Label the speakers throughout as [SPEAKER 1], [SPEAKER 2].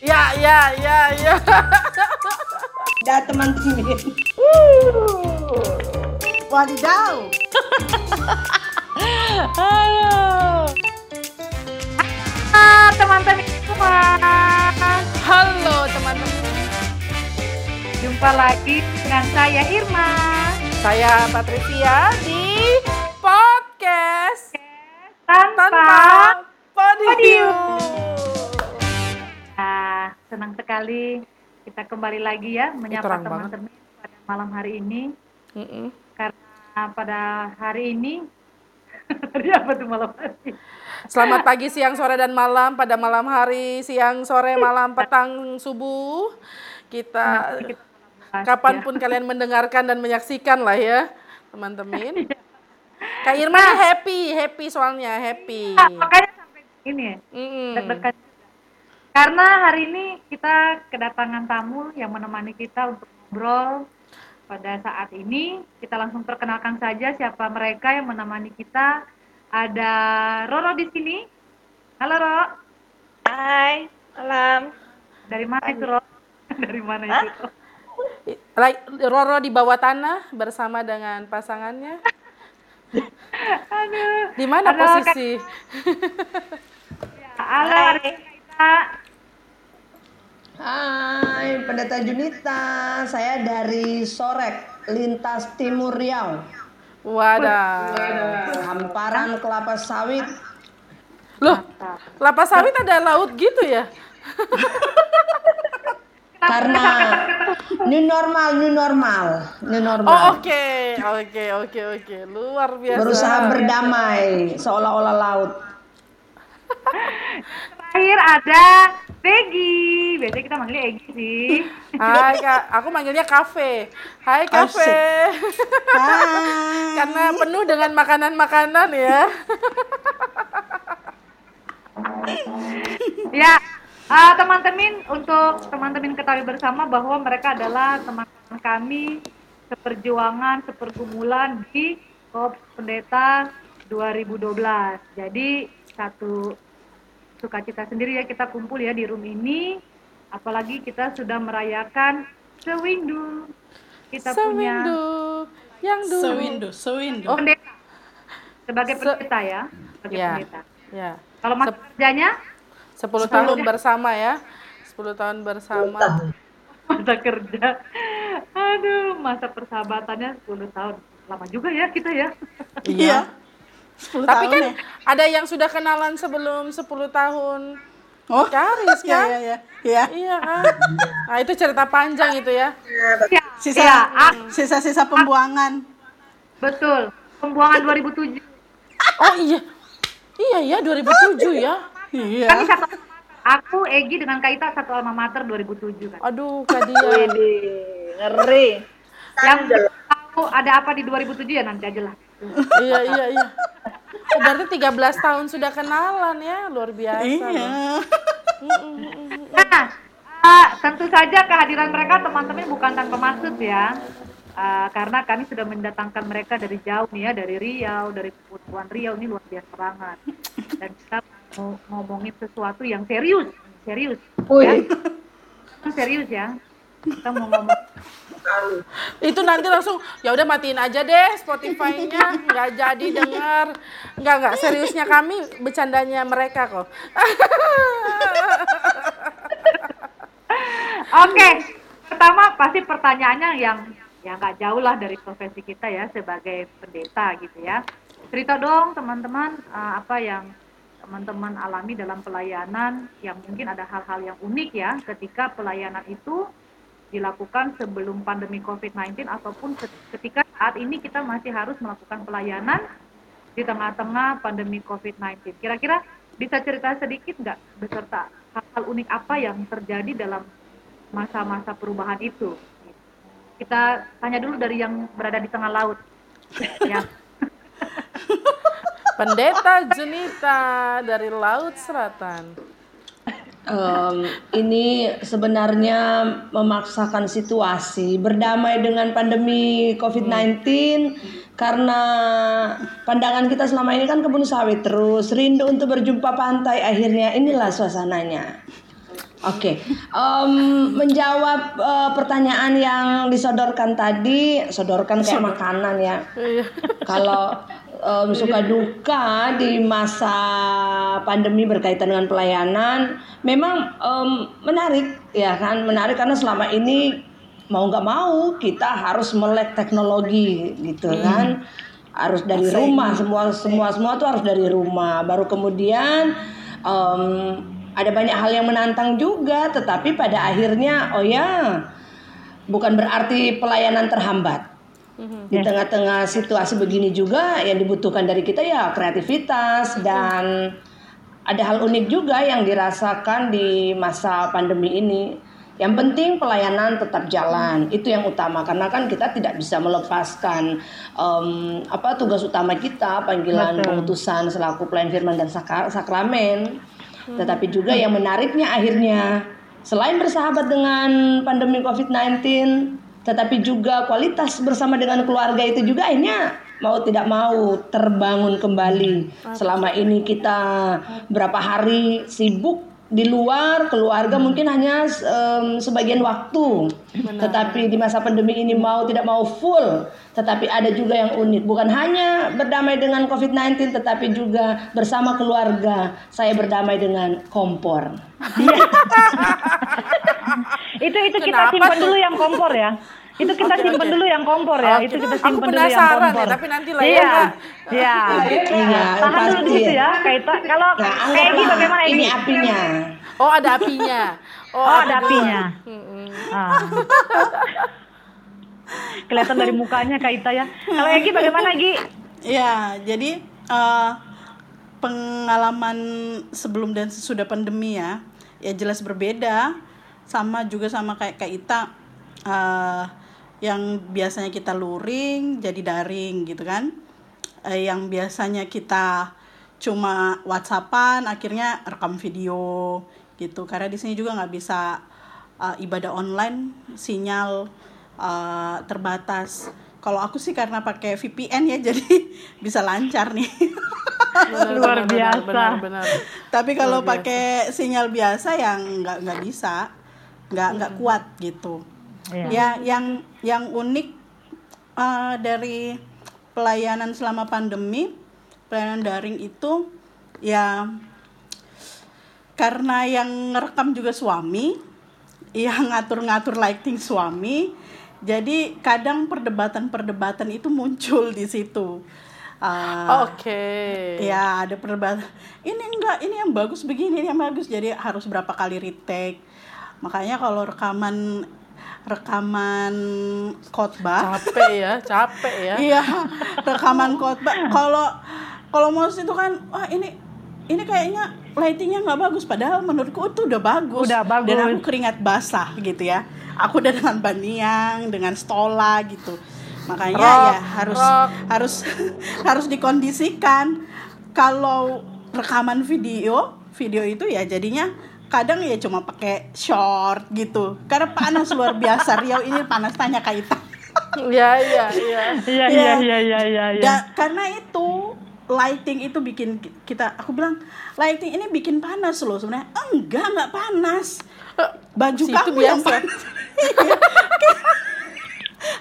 [SPEAKER 1] Ya, ya, ya, ya.
[SPEAKER 2] Dah teman-teman. Wadidaw.
[SPEAKER 1] Halo.
[SPEAKER 3] Ah, teman-teman.
[SPEAKER 1] Halo teman-teman.
[SPEAKER 3] Jumpa lagi dengan saya Irma.
[SPEAKER 1] Saya Patricia di podcast
[SPEAKER 3] Tanpa,
[SPEAKER 1] tanpa podium.
[SPEAKER 3] Senang sekali kita kembali lagi ya menyapa teman-teman pada malam hari ini
[SPEAKER 1] Mm-mm.
[SPEAKER 3] karena pada hari ini hari apa tuh malam hari?
[SPEAKER 1] Selamat pagi, siang, sore, dan malam. Pada malam hari, siang, sore, malam, petang, subuh. Kita
[SPEAKER 3] Kita bahas
[SPEAKER 1] kapan pun kalian mendengarkan dan menyaksikan lah ya, teman-teman. Kak Irma nih happy, happy soalnya, happy.
[SPEAKER 3] ya. Nah, makanya sampai ini ya, deg-degan juga. Karena hari ini kita kedatangan tamu yang menemani kita untuk ngobrol pada saat ini. Kita langsung perkenalkan saja siapa mereka yang menemani kita. Ada Roro di sini. Halo Roro.
[SPEAKER 4] Hai, malam.
[SPEAKER 3] Dari mana itu Roro? Dari mana itu? Roro?
[SPEAKER 1] Like, Roro di bawah tanah bersama dengan pasangannya.
[SPEAKER 3] Aduh.
[SPEAKER 1] Di mana
[SPEAKER 3] Halo,
[SPEAKER 1] posisi?
[SPEAKER 3] Ya, halo
[SPEAKER 4] Hai.
[SPEAKER 2] Pendeta Junita. Saya dari Sorek, lintas Timur Riau.
[SPEAKER 1] Wadah.
[SPEAKER 2] Hamparan kelapa sawit.
[SPEAKER 1] Loh, kelapa sawit ada laut gitu ya?
[SPEAKER 2] Karena new normal, new normal, new normal.
[SPEAKER 1] Oh oke, oke, oke, oke, luar biasa.
[SPEAKER 2] Berusaha berdamai seolah-olah laut.
[SPEAKER 3] Terakhir ada Peggy. Biasanya kita manggilnya Egi sih.
[SPEAKER 1] Hai kak, aku manggilnya kafe. Hai kafe. Karena penuh dengan makanan-makanan ya.
[SPEAKER 3] Ya, ah, teman-teman untuk teman-teman ketahui bersama bahwa mereka adalah teman-teman kami seperjuangan, sepergumulan di Kop Pendeta 2012. Jadi satu sukacita sendiri ya kita kumpul ya di room ini. Apalagi kita sudah merayakan sewindu. Kita punya
[SPEAKER 1] Sewindu, yang dulu.
[SPEAKER 4] Sewindu, sewindu.
[SPEAKER 1] Oh.
[SPEAKER 3] pendeta sebagai
[SPEAKER 1] Se-
[SPEAKER 3] pendeta ya, sebagai
[SPEAKER 1] Ya,
[SPEAKER 3] pendeta.
[SPEAKER 1] ya.
[SPEAKER 3] Kalau masa
[SPEAKER 1] Sep-
[SPEAKER 3] kerjanya
[SPEAKER 1] 10 tahun bersama ya. 10 tahun bersama.
[SPEAKER 3] masa kerja. Aduh, masa persahabatannya 10 tahun. Lama juga ya kita ya.
[SPEAKER 4] Iya. 10
[SPEAKER 1] Tapi
[SPEAKER 4] tahun
[SPEAKER 1] kan
[SPEAKER 4] ya.
[SPEAKER 1] ada yang sudah kenalan sebelum 10 tahun.
[SPEAKER 4] Oh,
[SPEAKER 1] Karis
[SPEAKER 4] iya,
[SPEAKER 1] kan?
[SPEAKER 4] iya, iya. Iya.
[SPEAKER 1] Iya kan? Nah, itu cerita panjang itu ya.
[SPEAKER 3] Ya,
[SPEAKER 4] Sisa,
[SPEAKER 3] ya, ah,
[SPEAKER 4] sisa-sisa pembuangan.
[SPEAKER 3] betul. Pembuangan 2007.
[SPEAKER 1] Oh iya. Iya ya 2007 ya.
[SPEAKER 4] Iya.
[SPEAKER 3] Kami satu aku Egi dengan Kaita satu alma mater 2007 kan.
[SPEAKER 1] Aduh, Kak Dia.
[SPEAKER 4] ngeri.
[SPEAKER 3] Yang tahu ada apa di 2007 ya nanti aja lah.
[SPEAKER 1] iya, iya, iya. Oh, berarti 13 tahun sudah kenalan ya, luar biasa. loh.
[SPEAKER 4] Iya.
[SPEAKER 3] Nah, ah, tentu saja kehadiran mereka teman-teman bukan tanpa maksud ya. Ah, karena kami sudah mendatangkan mereka dari jauh nih ya, dari Riau, dari Kepulauan Riau ini luar biasa banget. Dan kita mau ngomongin sesuatu yang serius, serius. Ya. Serius ya. Kita mau ngomong
[SPEAKER 1] Itu nanti langsung ya udah matiin aja deh Spotify-nya, nggak jadi dengar. Nggak nggak seriusnya kami bercandanya mereka kok.
[SPEAKER 3] Oke, pertama pasti pertanyaannya yang yang nggak jauh lah dari profesi kita ya sebagai pendeta gitu ya. Cerita dong teman-teman eh, apa yang teman-teman alami dalam pelayanan yang mungkin ada hal-hal yang unik ya ketika pelayanan itu dilakukan sebelum pandemi COVID-19 ataupun ke- ketika saat ini kita masih harus melakukan pelayanan di tengah-tengah pandemi COVID-19. Kira-kira bisa cerita sedikit nggak beserta hal-hal unik apa yang terjadi dalam masa-masa perubahan itu? Kita tanya dulu dari yang berada di tengah laut. ya.
[SPEAKER 1] Pendeta Junita dari Laut Selatan.
[SPEAKER 2] Em, ini sebenarnya memaksakan situasi berdamai dengan pandemi COVID-19 karena pandangan kita selama ini kan kebun sawit terus rindu untuk berjumpa pantai akhirnya inilah suasananya Oke, Em, menjawab eh, pertanyaan yang disodorkan tadi, sodorkan kayak makanan ya.
[SPEAKER 1] Iya.
[SPEAKER 2] Kalau em, suka duka di masa pandemi berkaitan dengan pelayanan, memang em, menarik ya kan, menarik karena selama ini mau nggak mau kita harus melek teknologi gitu kan, harus dari rumah semua semua semua tuh harus dari rumah. Baru kemudian em, ada banyak hal yang menantang juga, tetapi pada akhirnya oh ya bukan berarti pelayanan terhambat. Di tengah-tengah situasi begini juga yang dibutuhkan dari kita ya kreativitas dan ada hal unik juga yang dirasakan di masa pandemi ini. Yang penting pelayanan tetap jalan, itu yang utama. Karena kan kita tidak bisa melepaskan em, apa tugas utama kita, panggilan pengutusan selaku pelayan firman dan sakra- sakramen. Tetapi juga yang menariknya akhirnya selain bersahabat dengan pandemi COVID-19, tetapi juga kualitas bersama dengan keluarga itu juga akhirnya mau tidak mau terbangun kembali. Selama ini kita berapa hari sibuk di luar keluarga mungkin hanya em, sebagian waktu. Tetapi di masa pandemi ini mau tidak mau full, tetapi ada juga yang unik. Bukan hanya berdamai dengan COVID-19 tetapi juga bersama keluarga saya berdamai dengan kompor.
[SPEAKER 5] itu itu kita simpan
[SPEAKER 1] tuh?
[SPEAKER 5] dulu yang kompor ya. Itu kita
[SPEAKER 1] Oke,
[SPEAKER 5] simpan
[SPEAKER 1] oke.
[SPEAKER 5] dulu yang kompor ya.
[SPEAKER 1] Oke.
[SPEAKER 5] Itu kita simpan dulu yang
[SPEAKER 1] penasaran
[SPEAKER 5] kompor.
[SPEAKER 1] ya, tapi nanti lah ya.
[SPEAKER 5] Iya. Iya.
[SPEAKER 2] Iya,
[SPEAKER 5] Tahan dulu
[SPEAKER 2] pasti.
[SPEAKER 5] di situ ya. Kayak kalau
[SPEAKER 2] Nah,
[SPEAKER 5] kayak
[SPEAKER 2] anggaplah
[SPEAKER 5] bagaimana
[SPEAKER 2] ini apinya.
[SPEAKER 1] Oh ada apinya.
[SPEAKER 5] Oh, ada
[SPEAKER 1] api
[SPEAKER 5] apinya. Ah. Kelihatan dari mukanya Kak Ita ya. Kalau Egi bagaimana Egi?
[SPEAKER 4] Ya, jadi eh, pengalaman sebelum dan sesudah pandemi ya, ya jelas berbeda. Sama juga sama kayak Kak Ita, eh, yang biasanya kita luring jadi daring gitu kan. Eh, yang biasanya kita cuma WhatsAppan, akhirnya rekam video gitu. Karena di sini juga nggak bisa eh, ibadah online, sinyal eh, terbatas. Kalau aku sih karena pakai VPN ya, jadi bisa lancar nih.
[SPEAKER 1] Benar,
[SPEAKER 5] Luar
[SPEAKER 1] benar,
[SPEAKER 5] biasa.
[SPEAKER 1] Benar, benar.
[SPEAKER 4] Tapi kalau pakai sinyal biasa yang nggak nggak bisa, nggak nggak kuat gitu.
[SPEAKER 5] Iya.
[SPEAKER 4] Ya, yang yang unik eh, dari pelayanan selama pandemi, pelayanan daring itu ya karena yang ngerekam juga suami, yang ngatur-ngatur lighting suami, jadi kadang perdebatan-perdebatan itu muncul di situ. Ah,
[SPEAKER 1] Oke.
[SPEAKER 4] Ya ada perdebatan. Ini enggak, ini yang bagus begini, ini yang bagus. Jadi harus berapa kali retake. Makanya kalau rekaman rekaman khotbah,
[SPEAKER 1] Capek ya, capek ya.
[SPEAKER 4] iya rekaman khotbah. Kalau kalau mau itu kan, wah ini ini kayaknya lightingnya nggak bagus. Padahal menurutku itu udah bagus.
[SPEAKER 5] Udah bagus.
[SPEAKER 4] Dan aku keringat basah gitu ya. Aku udah dengan baniang, dengan stola gitu. Makanya
[SPEAKER 1] Rock,
[SPEAKER 4] ya harus
[SPEAKER 1] rock.
[SPEAKER 4] harus harus dikondisikan kalau rekaman video video itu ya jadinya kadang ya cuma pakai short gitu. Karena panas luar biasa. Riau ini panas tanya Kak Ita.
[SPEAKER 1] Iya, iya, iya.
[SPEAKER 5] Iya iya iya. iya.
[SPEAKER 4] Da- karena itu lighting itu bikin ki- kita aku bilang lighting ini bikin panas loh sebenarnya. Enggak enggak panas. Baju
[SPEAKER 1] Situ
[SPEAKER 4] kamu yang
[SPEAKER 1] biasa.
[SPEAKER 4] panas. Iya.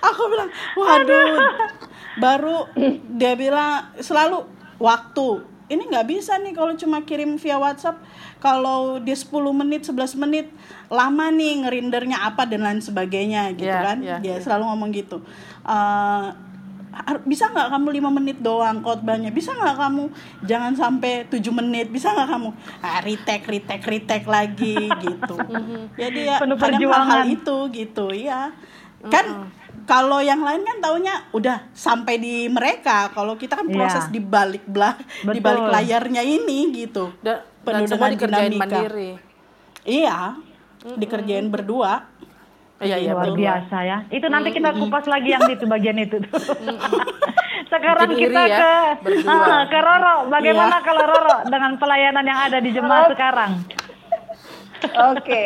[SPEAKER 4] aku bilang waduh. Baru dia bilang selalu waktu ini nggak bisa nih kalau cuma kirim via WhatsApp. Kalau dia 10 menit 11 menit lama nih ngerindernya apa dan lain sebagainya gitu
[SPEAKER 1] Iya,
[SPEAKER 4] kan.
[SPEAKER 1] iya,
[SPEAKER 4] dia
[SPEAKER 1] iya.
[SPEAKER 4] selalu ngomong gitu. Har- bisa nggak kamu lima menit doang khotbahnya? Bisa nggak kamu? Jangan sampai 7 menit. Bisa nggak kamu? Ah, retake retake retake lagi gitu. Jadi ya
[SPEAKER 5] Penuh
[SPEAKER 4] kadang hal-hal itu gitu ya kan kalau yang lain kan taunya udah sampai di mereka kalau kita kan
[SPEAKER 5] Iya.
[SPEAKER 4] proses di balik belah di balik layarnya ini gitu
[SPEAKER 1] Da-
[SPEAKER 4] Penuh
[SPEAKER 1] dan semua
[SPEAKER 4] dengan
[SPEAKER 1] dikerjain
[SPEAKER 4] dinamika.
[SPEAKER 1] mandiri.
[SPEAKER 4] iya dikerjain berdua
[SPEAKER 1] Iya, iya,
[SPEAKER 5] Luar
[SPEAKER 1] betul.
[SPEAKER 5] biasa ya. Itu nanti kita kupas lagi yang itu bagian itu. Sekarang
[SPEAKER 1] Bikin
[SPEAKER 5] kita
[SPEAKER 1] ya,
[SPEAKER 5] ke
[SPEAKER 1] berdua.
[SPEAKER 5] Ah, ke Roro. Bagaimana
[SPEAKER 4] Iya.
[SPEAKER 5] kalau Roro dengan pelayanan yang ada di jemaah sekarang?
[SPEAKER 2] Oke.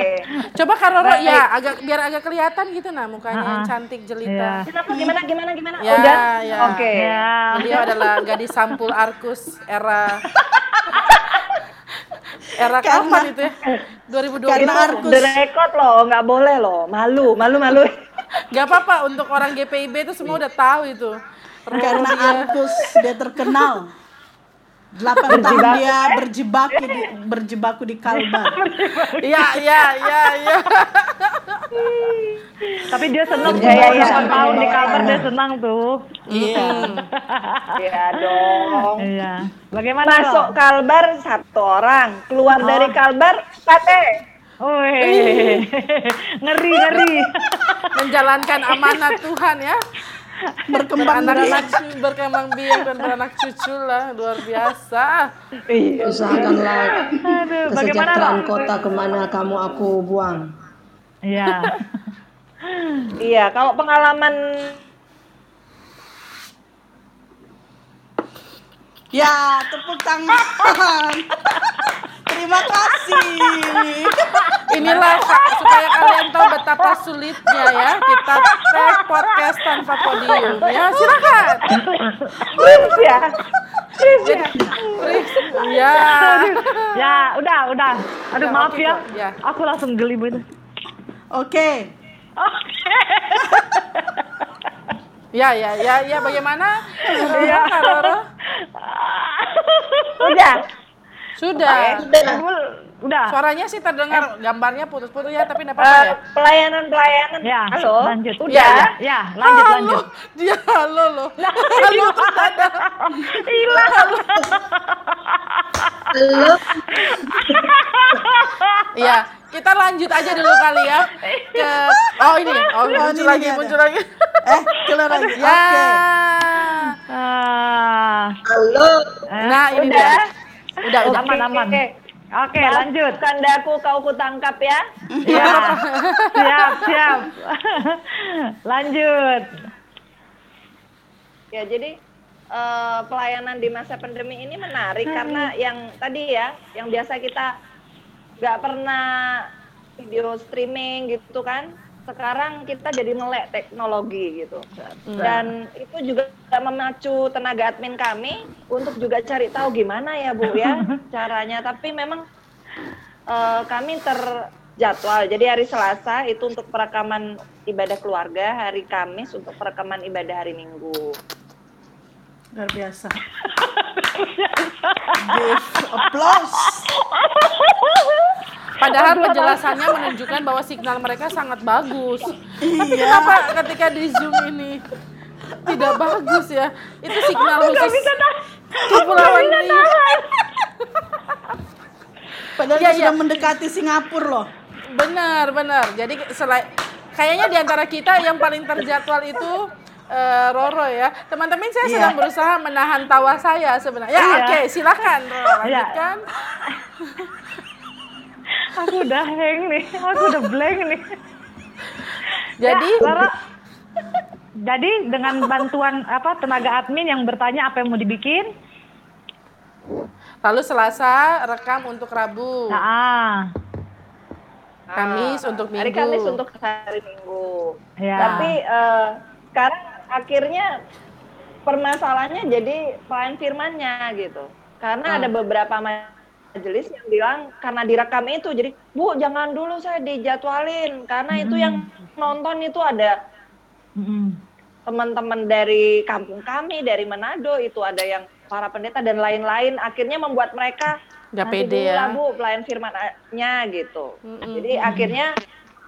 [SPEAKER 1] Coba Kak Roro ya, agak biar agak kelihatan gitu nah mukanya yang
[SPEAKER 5] Ah,
[SPEAKER 1] cantik
[SPEAKER 5] Iya.
[SPEAKER 1] jelita.
[SPEAKER 2] Kenapa gimana gimana gimana?
[SPEAKER 1] Ya,
[SPEAKER 2] Udah?
[SPEAKER 1] ya.
[SPEAKER 2] Oke.
[SPEAKER 5] Ya.
[SPEAKER 1] Beliau adalah gadis sampul Arkus era Era kapan itu ya? 2020.
[SPEAKER 4] Karena Arkus
[SPEAKER 5] The record loh, nggak boleh loh. Malu, malu, malu.
[SPEAKER 1] Gak apa-apa untuk orang GPIB itu semua udah tahu itu.
[SPEAKER 4] karena Arkus dia terkenal. 8 tahun dia berjibaku di berjibaku di Kalbar.
[SPEAKER 1] Iya, iya, iya, iya.
[SPEAKER 5] Tapi dia senang
[SPEAKER 2] Iya,
[SPEAKER 5] ya,
[SPEAKER 2] iya, iya.
[SPEAKER 5] tahun di kabar dia senang tuh.
[SPEAKER 4] Iya.
[SPEAKER 6] Iya dong.
[SPEAKER 5] Iya. Bagaimana
[SPEAKER 6] Masuk
[SPEAKER 5] Ro?
[SPEAKER 6] kalbar satu orang, keluar dari kalbar kate.
[SPEAKER 5] Wih, ngeri ngeri.
[SPEAKER 1] Menjalankan amanat Tuhan ya.
[SPEAKER 4] Berkembang.
[SPEAKER 1] Beranak cu- berkembang biak dan beranak cucu lah luar biasa.
[SPEAKER 2] Usahakanlah
[SPEAKER 5] Aduh, bagaimana
[SPEAKER 2] kesejahteraan kota ke mana kamu aku buang.
[SPEAKER 5] Iya.
[SPEAKER 6] Iya, kalau pengalaman
[SPEAKER 4] Ya, tepuk tangan. Terima kasih.
[SPEAKER 1] Inilah Kak, supaya kalian tahu betapa sulitnya ya kita tag podcast tanpa podium. Ya silakan.
[SPEAKER 6] ya,
[SPEAKER 1] Ya.
[SPEAKER 5] Ya, udah, udah. Aduh,
[SPEAKER 1] Ya,
[SPEAKER 5] maaf
[SPEAKER 1] oke
[SPEAKER 5] ya.
[SPEAKER 1] ya.
[SPEAKER 5] Aku langsung geli begitu.
[SPEAKER 4] Oke.
[SPEAKER 1] Ya, ya, ya, ya. Bagaimana? Ya, Kak Roro?
[SPEAKER 6] udah.
[SPEAKER 1] Sudah.
[SPEAKER 5] Udah.
[SPEAKER 1] Suaranya sih terdengar, gambarnya putus-putus ya, tapi enggak
[SPEAKER 6] Eh,
[SPEAKER 1] apa-apa ya.
[SPEAKER 6] pelayanan pelayanan.
[SPEAKER 5] Ya,
[SPEAKER 6] Halo.
[SPEAKER 5] lanjut.
[SPEAKER 6] Udah.
[SPEAKER 1] Ya, ya.
[SPEAKER 5] Ya, lanjut,
[SPEAKER 1] Halo.
[SPEAKER 5] lanjut.
[SPEAKER 1] Dia halo loh. Halo terus ada. Iya, kita lanjut aja dulu kali ya ke Oh ini, oh, muncul
[SPEAKER 4] ini
[SPEAKER 1] lagi, muncul lagi.
[SPEAKER 4] Eh, keluar lagi.
[SPEAKER 1] Ya.
[SPEAKER 4] Oke.
[SPEAKER 5] Ah,
[SPEAKER 1] Nah, ini
[SPEAKER 6] Udah.
[SPEAKER 1] dia. Udah, udah.
[SPEAKER 5] aman, aman.
[SPEAKER 6] Oke.
[SPEAKER 5] Oke, lanjut.
[SPEAKER 6] Kandaku kau kutangkap ya.
[SPEAKER 5] Ya, siap, siap. lanjut.
[SPEAKER 6] Ya, jadi eh, pelayanan di masa pandemi ini menarik karena yang tadi ya, yang biasa kita nggak pernah video streaming gitu kan, sekarang kita jadi melek teknologi gitu. Dan itu juga memacu tenaga admin kami untuk juga cari tahu gimana ya Bu ya caranya. Tapi memang eh, kami terjadwal. Jadi hari Selasa itu untuk perekaman ibadah keluarga, hari Kamis untuk perekaman ibadah hari Minggu.
[SPEAKER 4] Luar biasa. Give applause.
[SPEAKER 1] Padahal penjelasannya menunjukkan bahwa signal mereka sangat bagus. Tapi
[SPEAKER 4] Iya.
[SPEAKER 1] kenapa ketika di Zoom ini tidak bagus ya? Itu signal khusus Kepulauan Riau.
[SPEAKER 4] Padahal
[SPEAKER 1] Iya,
[SPEAKER 4] dia sudah
[SPEAKER 1] iya.
[SPEAKER 4] mendekati Singapura loh.
[SPEAKER 1] Benar, benar. Jadi selain kayaknya di antara kita yang paling terjadwal itu eh, Roro ya. Teman-teman saya
[SPEAKER 4] Iya.
[SPEAKER 1] sedang berusaha menahan tawa saya sebenarnya. Ya,
[SPEAKER 5] Iya.
[SPEAKER 1] oke, silakan Roro
[SPEAKER 5] Iya.
[SPEAKER 1] lanjutkan.
[SPEAKER 5] Aku udah hang nih. Aku udah blank nih.
[SPEAKER 1] Jadi
[SPEAKER 5] Ya, Rara. Jadi dengan bantuan apa tenaga admin yang bertanya apa yang mau dibikin,
[SPEAKER 1] lalu Selasa rekam untuk Rabu,
[SPEAKER 5] nah,
[SPEAKER 1] Kamis untuk Minggu.
[SPEAKER 6] Hari Kamis untuk hari Minggu.
[SPEAKER 5] ya.
[SPEAKER 6] Tapi eh, sekarang akhirnya permasalahannya jadi pelayan firmannya gitu. Karena ada beberapa majelis yang bilang karena direkam itu jadi Bu jangan dulu saya dijadwalin karena itu yang nonton itu ada
[SPEAKER 5] Mm-mm.
[SPEAKER 6] teman-teman dari kampung kami dari Manado itu ada yang para pendeta dan lain-lain akhirnya membuat mereka
[SPEAKER 1] Nggak
[SPEAKER 6] nanti
[SPEAKER 1] pede
[SPEAKER 6] dulu
[SPEAKER 1] ya.
[SPEAKER 6] lah, Bu pelayan firmannya gitu.
[SPEAKER 1] Mm-mm.
[SPEAKER 6] Jadi akhirnya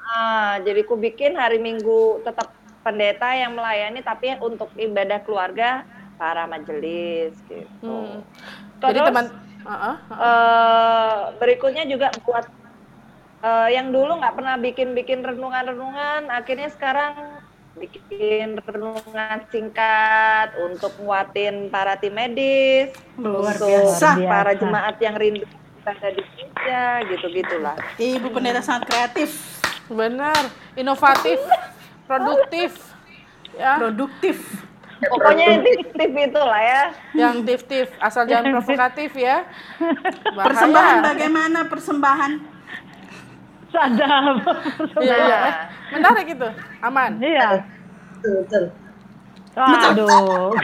[SPEAKER 6] ah, jadi ku bikin hari Minggu tetap pendeta yang melayani tapi untuk ibadah keluarga para majelis gitu.
[SPEAKER 1] Hmm. Jadi
[SPEAKER 6] Terus,
[SPEAKER 1] Heeh, heeh.
[SPEAKER 6] eh, berikutnya juga buat eh, yang dulu nggak pernah bikin-bikin renungan-renungan, akhirnya sekarang bikin renungan singkat untuk nguatin para tim medis,
[SPEAKER 4] Luar
[SPEAKER 6] untuk
[SPEAKER 4] biasa.
[SPEAKER 6] para jemaat yang rindu ibadah di gereja, gitu-gitulah.
[SPEAKER 4] Ibu pendeta sangat kreatif,
[SPEAKER 1] benar, inovatif, produktif. Ya,
[SPEAKER 4] produktif.
[SPEAKER 6] Pokoknya tip itu lah ya.
[SPEAKER 1] yang tif-tif, asal jangan provokatif ya. Bahaya.
[SPEAKER 4] Persembahan bagaimana persembahan?
[SPEAKER 5] sadap.
[SPEAKER 1] Iya, iya. Menarik itu, aman.
[SPEAKER 5] Iya.
[SPEAKER 2] Betul, betul.
[SPEAKER 5] Waduh.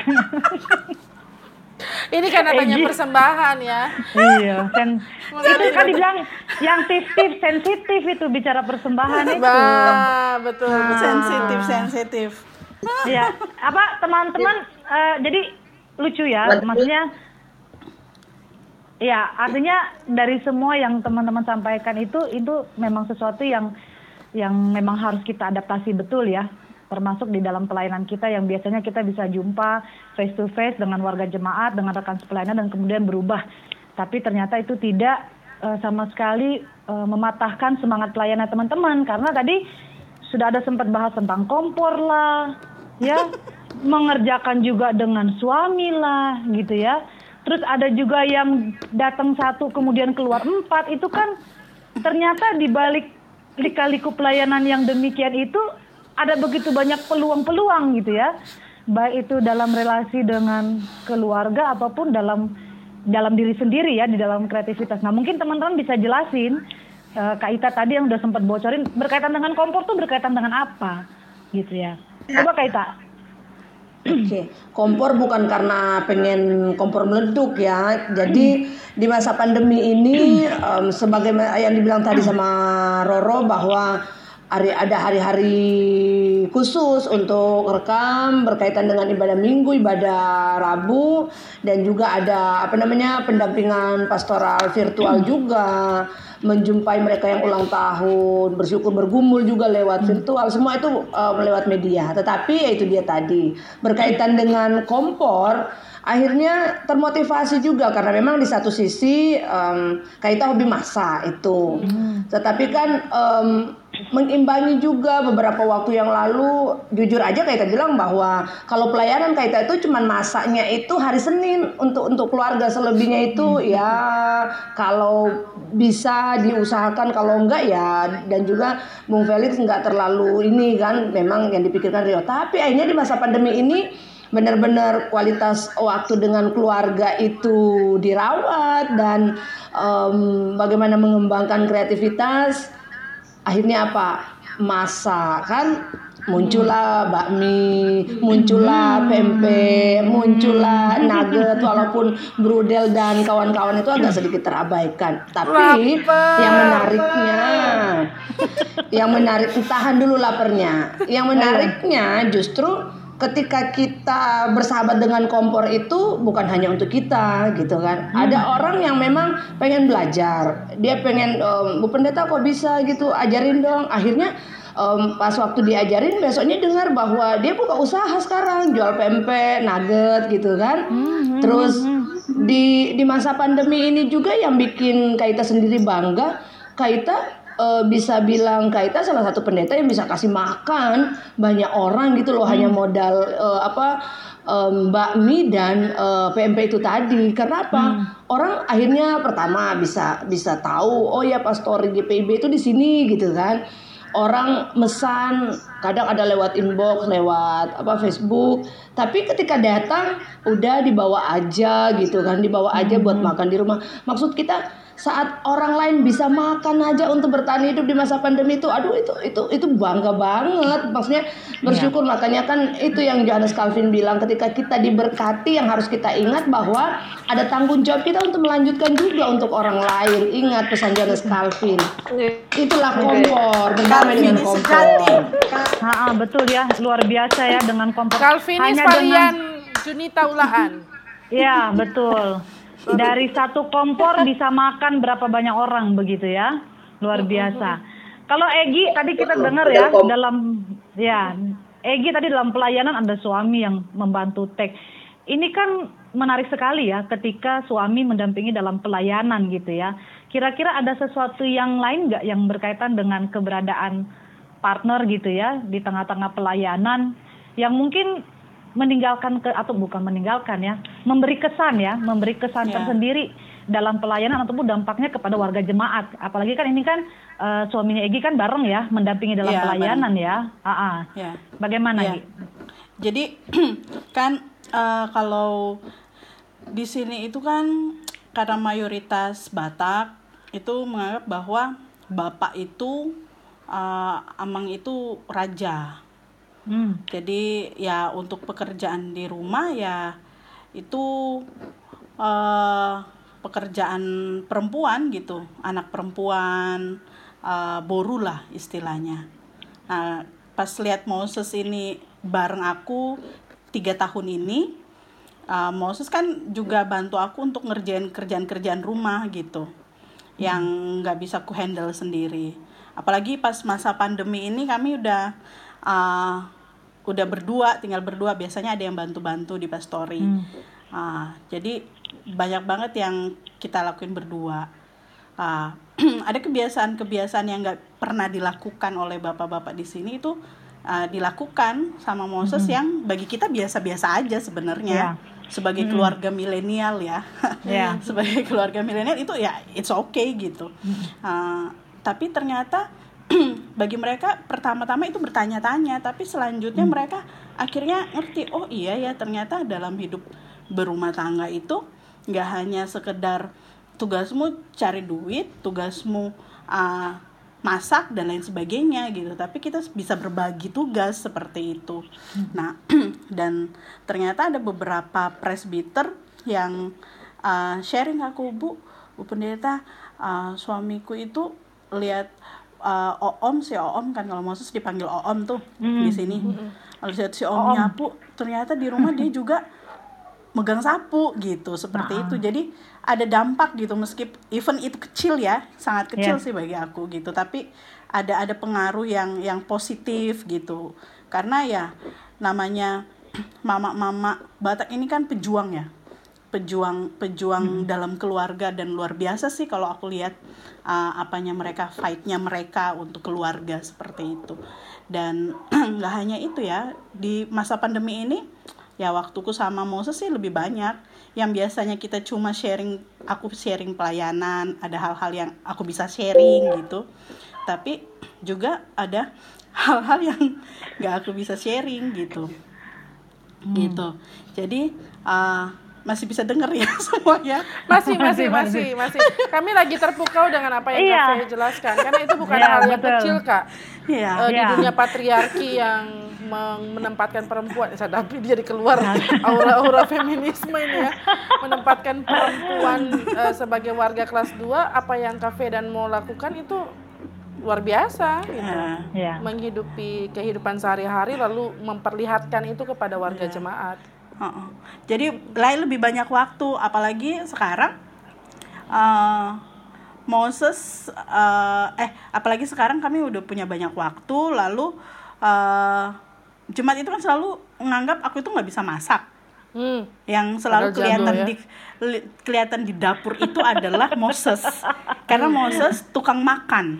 [SPEAKER 1] Ini kan namanya persembahan ya.
[SPEAKER 5] iya, sen itu kan dibilang yang tips-tips sensitif itu bicara persembahan itu.
[SPEAKER 1] Bah, betul. betul.
[SPEAKER 4] sensitif sensitif
[SPEAKER 5] Iya, apa teman-teman eh, jadi lucu ya, maksudnya ya artinya dari semua yang teman-teman sampaikan itu itu memang sesuatu yang yang memang harus kita adaptasi betul ya, termasuk di dalam pelayanan kita yang biasanya kita bisa jumpa face to face dengan warga jemaat, dengan rekan sepelayanan dan kemudian berubah. Tapi ternyata itu tidak eh, sama sekali eh, mematahkan semangat pelayanan teman-teman. Karena tadi sudah ada sempat bahas tentang kompor lah, ya, mengerjakan juga dengan suami lah, gitu ya. Terus ada juga yang datang satu kemudian keluar empat, itu kan ternyata di balik lika-liku pelayanan yang demikian itu ada begitu banyak peluang-peluang gitu ya. Baik itu dalam relasi dengan keluarga apa pun dalam dalam diri sendiri ya di dalam kreativitas. Nah mungkin teman-teman bisa jelasin eh, Kak tadi yang udah sempat bocorin berkaitan dengan kompor tuh berkaitan dengan apa gitu ya. Coba Kak Ita.
[SPEAKER 2] Oke, kompor bukan karena pengen kompor meleduk ya. Jadi di masa pandemi ini, em, sebagai yang dibilang tadi sama Roro bahwa ada hari-hari khusus untuk rekam berkaitan dengan ibadah minggu, ibadah Rabu, dan juga ada apa namanya pendampingan pastoral virtual juga, menjumpai mereka yang ulang tahun, bersyukur bergumul juga lewat virtual, semua itu em, lewat media. Tetapi ya itu dia tadi berkaitan dengan kompor akhirnya termotivasi juga karena memang di satu sisi kita hobi masak itu. Tetapi kan em, mengimbangi juga beberapa waktu yang lalu jujur aja Kaita bilang bahwa kalau pelayanan Kaita itu cuman masaknya itu hari Senin untuk untuk keluarga selebihnya itu ya. Kalau bisa diusahakan kalau enggak ya. Dan juga Bung Felix enggak terlalu ini kan memang yang dipikirkan Rio. Tapi akhirnya di masa pandemi ini benar-benar kualitas waktu dengan keluarga itu dirawat dan em, bagaimana mengembangkan kreativitas akhirnya apa? Masak kan? Muncullah bakmi muncullah pempek muncullah nugget walaupun brudel dan kawan-kawan itu agak sedikit terabaikan. Tapi yang menariknya yang menarik tahan dulu lapernya yang menariknya justru ketika kita bersahabat dengan kompor itu bukan hanya untuk kita gitu kan. Ada orang yang memang pengen belajar. Dia pengen "Em, Bu Pendeta kok bisa gitu ajarin dong. Akhirnya em, pas waktu diajarin besoknya dengar bahwa dia buka usaha sekarang jual pempek, nugget gitu kan. Terus di di masa pandemi ini juga yang bikin Kaita sendiri bangga, Kaita eh, bisa bilang Kaita salah satu pendeta yang bisa kasih makan banyak orang gitu loh hanya modal eh, apa em, bakmi dan eh, PMP itu tadi. Karena apa? Orang akhirnya pertama bisa bisa tahu oh ya pastor GPIB itu di sini gitu kan. Orang mesan kadang ada lewat inbox lewat apa Facebook. Tapi ketika datang udah dibawa aja gitu kan dibawa aja buat makan di rumah. Maksud kita saat orang lain bisa makan aja untuk bertahan hidup di masa pandemi itu aduh itu itu itu bangga banget. Maksudnya bersyukur. Makanya kan itu yang Johannes Calvin bilang ketika kita diberkati yang harus kita ingat bahwa ada tanggung jawab kita untuk melanjutkan juga untuk orang lain. Ingat pesan Johannes Calvin. Itulah kompor berdamai dengan kompor.
[SPEAKER 5] Ha, ha, betul ya, luar biasa ya dengan kompor.
[SPEAKER 1] Calvinis
[SPEAKER 5] Hanya
[SPEAKER 1] varian
[SPEAKER 5] dengan-
[SPEAKER 1] Junita Ulaan.
[SPEAKER 5] Ya, betul. Dari satu kompor bisa makan berapa banyak orang begitu ya. Luar biasa. Kalau Egi tadi kita dengar ya dalam ya, Egi tadi dalam pelayanan ada suami yang membantu teks. Ini kan menarik sekali ya ketika suami mendampingi dalam pelayanan gitu ya. Kira-kira ada sesuatu yang lain nggak yang berkaitan dengan keberadaan partner gitu ya di tengah-tengah pelayanan yang mungkin meninggalkan ke atau bukan meninggalkan ya, memberi kesan ya, memberi kesan
[SPEAKER 4] Ya.
[SPEAKER 5] tersendiri dalam pelayanan ataupun dampaknya kepada warga jemaat. Apalagi kan ini kan eh, suaminya Egi kan bareng ya mendampingi dalam
[SPEAKER 4] Ya,
[SPEAKER 5] pelayanan ya. Ah, ah.
[SPEAKER 4] ya
[SPEAKER 5] Bagaimana. Gi?
[SPEAKER 4] Jadi kan eh, kalau di sini itu kan karena mayoritas Batak itu menganggap bahwa bapak itu eh, amang itu raja.
[SPEAKER 5] Hmm.
[SPEAKER 4] Jadi ya untuk pekerjaan di rumah ya itu eh, pekerjaan perempuan gitu, anak perempuan eh, boru lah istilahnya. Nah, pas lihat Moses ini bareng aku tiga tahun ini, uh, Moses kan juga bantu aku untuk ngerjain kerjaan-kerjaan rumah gitu, yang nggak bisa ku handle sendiri. Apalagi pas masa pandemi ini kami udah uh, udah berdua, tinggal berdua. Biasanya ada yang bantu-bantu di pastori. Uh, jadi banyak banget yang kita lakuin berdua. Uh, ada kebiasaan-kebiasaan yang nggak pernah dilakukan oleh bapak-bapak di sini itu uh, dilakukan sama Moses yang bagi kita biasa-biasa aja sebenarnya sebagai keluarga milenial ya
[SPEAKER 5] Iya.
[SPEAKER 4] sebagai keluarga milenial itu ya it's okay gitu Uh, tapi ternyata bagi mereka pertama-tama itu bertanya-tanya tapi selanjutnya mereka akhirnya ngerti oh iya ya ternyata dalam hidup berumah tangga itu nggak hanya sekedar tugasmu cari duit tugasmu uh, masak dan lain sebagainya gitu. Tapi kita bisa berbagi tugas seperti itu. Nah dan ternyata ada beberapa presbiter yang uh, sharing aku bu bu pendeta uh, suamiku itu lihat uh, oom si oom kan kalau Moses dipanggil oom tuh di sini. Kalau lihat si om. Nyapu ternyata di rumah dia juga megang sapu gitu seperti itu. Jadi ada dampak gitu meskipun even itu kecil ya sangat kecil
[SPEAKER 5] Iya.
[SPEAKER 4] sih bagi aku gitu. Tapi ada ada pengaruh yang yang positif gitu. Karena ya namanya mama-mama Batak ini kan pejuang ya pejuang pejuang dalam keluarga dan luar biasa sih kalau aku lihat uh, apanya mereka fightnya mereka untuk keluarga seperti itu. Dan nggak hanya itu ya di masa pandemi ini ya waktuku sama Moses sih lebih banyak. Yang biasanya kita cuma sharing aku sharing pelayanan ada hal-hal yang aku bisa sharing gitu. Tapi juga ada hal-hal yang nggak aku bisa sharing gitu. Gitu. Jadi uh, masih bisa denger ya semuanya
[SPEAKER 1] Masih, masih,
[SPEAKER 5] Masih,
[SPEAKER 1] masih, masih. Kami lagi terpukau dengan apa yang
[SPEAKER 5] Iya.
[SPEAKER 1] Kak jelaskan. Karena itu bukan
[SPEAKER 5] Iya,
[SPEAKER 1] hal yang
[SPEAKER 5] betul.
[SPEAKER 1] kecil, Kak.
[SPEAKER 4] Iya.
[SPEAKER 1] Eh, di
[SPEAKER 5] Iya.
[SPEAKER 1] dunia patriarki yang menempatkan perempuan, tapi dia jadi keluar aura-aura feminisme ini ya, menempatkan perempuan eh, sebagai warga kelas 2, apa yang Cafe dan mau lakukan itu luar biasa gitu.
[SPEAKER 4] Nah,
[SPEAKER 5] Ya.
[SPEAKER 1] Menghidupi kehidupan sehari-hari lalu memperlihatkan itu kepada warga jemaat.
[SPEAKER 4] Jadi lain lebih banyak waktu, apalagi sekarang eh Moses eh, eh apalagi sekarang kami udah punya banyak waktu, lalu eh jemaat itu kan selalu menganggap aku itu nggak bisa masak.
[SPEAKER 1] Hmm.
[SPEAKER 4] yang selalu
[SPEAKER 1] Padahal
[SPEAKER 4] kelihatan
[SPEAKER 1] ya.
[SPEAKER 4] di li- kelihatan di dapur itu adalah Moses karena Moses tukang makan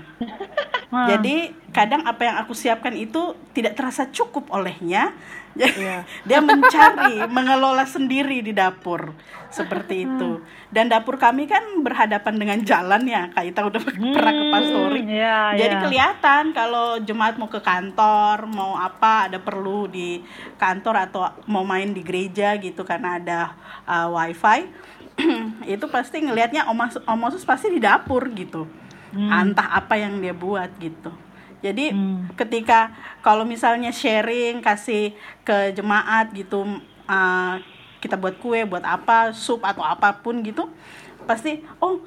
[SPEAKER 4] jadi kadang apa yang aku siapkan itu tidak terasa cukup olehnya.
[SPEAKER 1] Iya.
[SPEAKER 4] dia mencari mengelola sendiri di dapur. Seperti itu. Dan dapur kami kan berhadapan dengan jalan ya kak Ita udah pernah ke pastori.
[SPEAKER 5] Iya,
[SPEAKER 4] jadi
[SPEAKER 5] iya.
[SPEAKER 4] kelihatan kalau jemaat mau ke kantor mau apa ada perlu di kantor atau mau main di gereja gitu karena ada uh, wifi itu pasti ngelihatnya Om Mas- Om Moses pasti di dapur gitu. Entah apa yang dia buat gitu jadi ketika kalau misalnya sharing kasih ke jemaat gitu uh, kita buat kue buat apa sup atau apa pun gitu pasti oh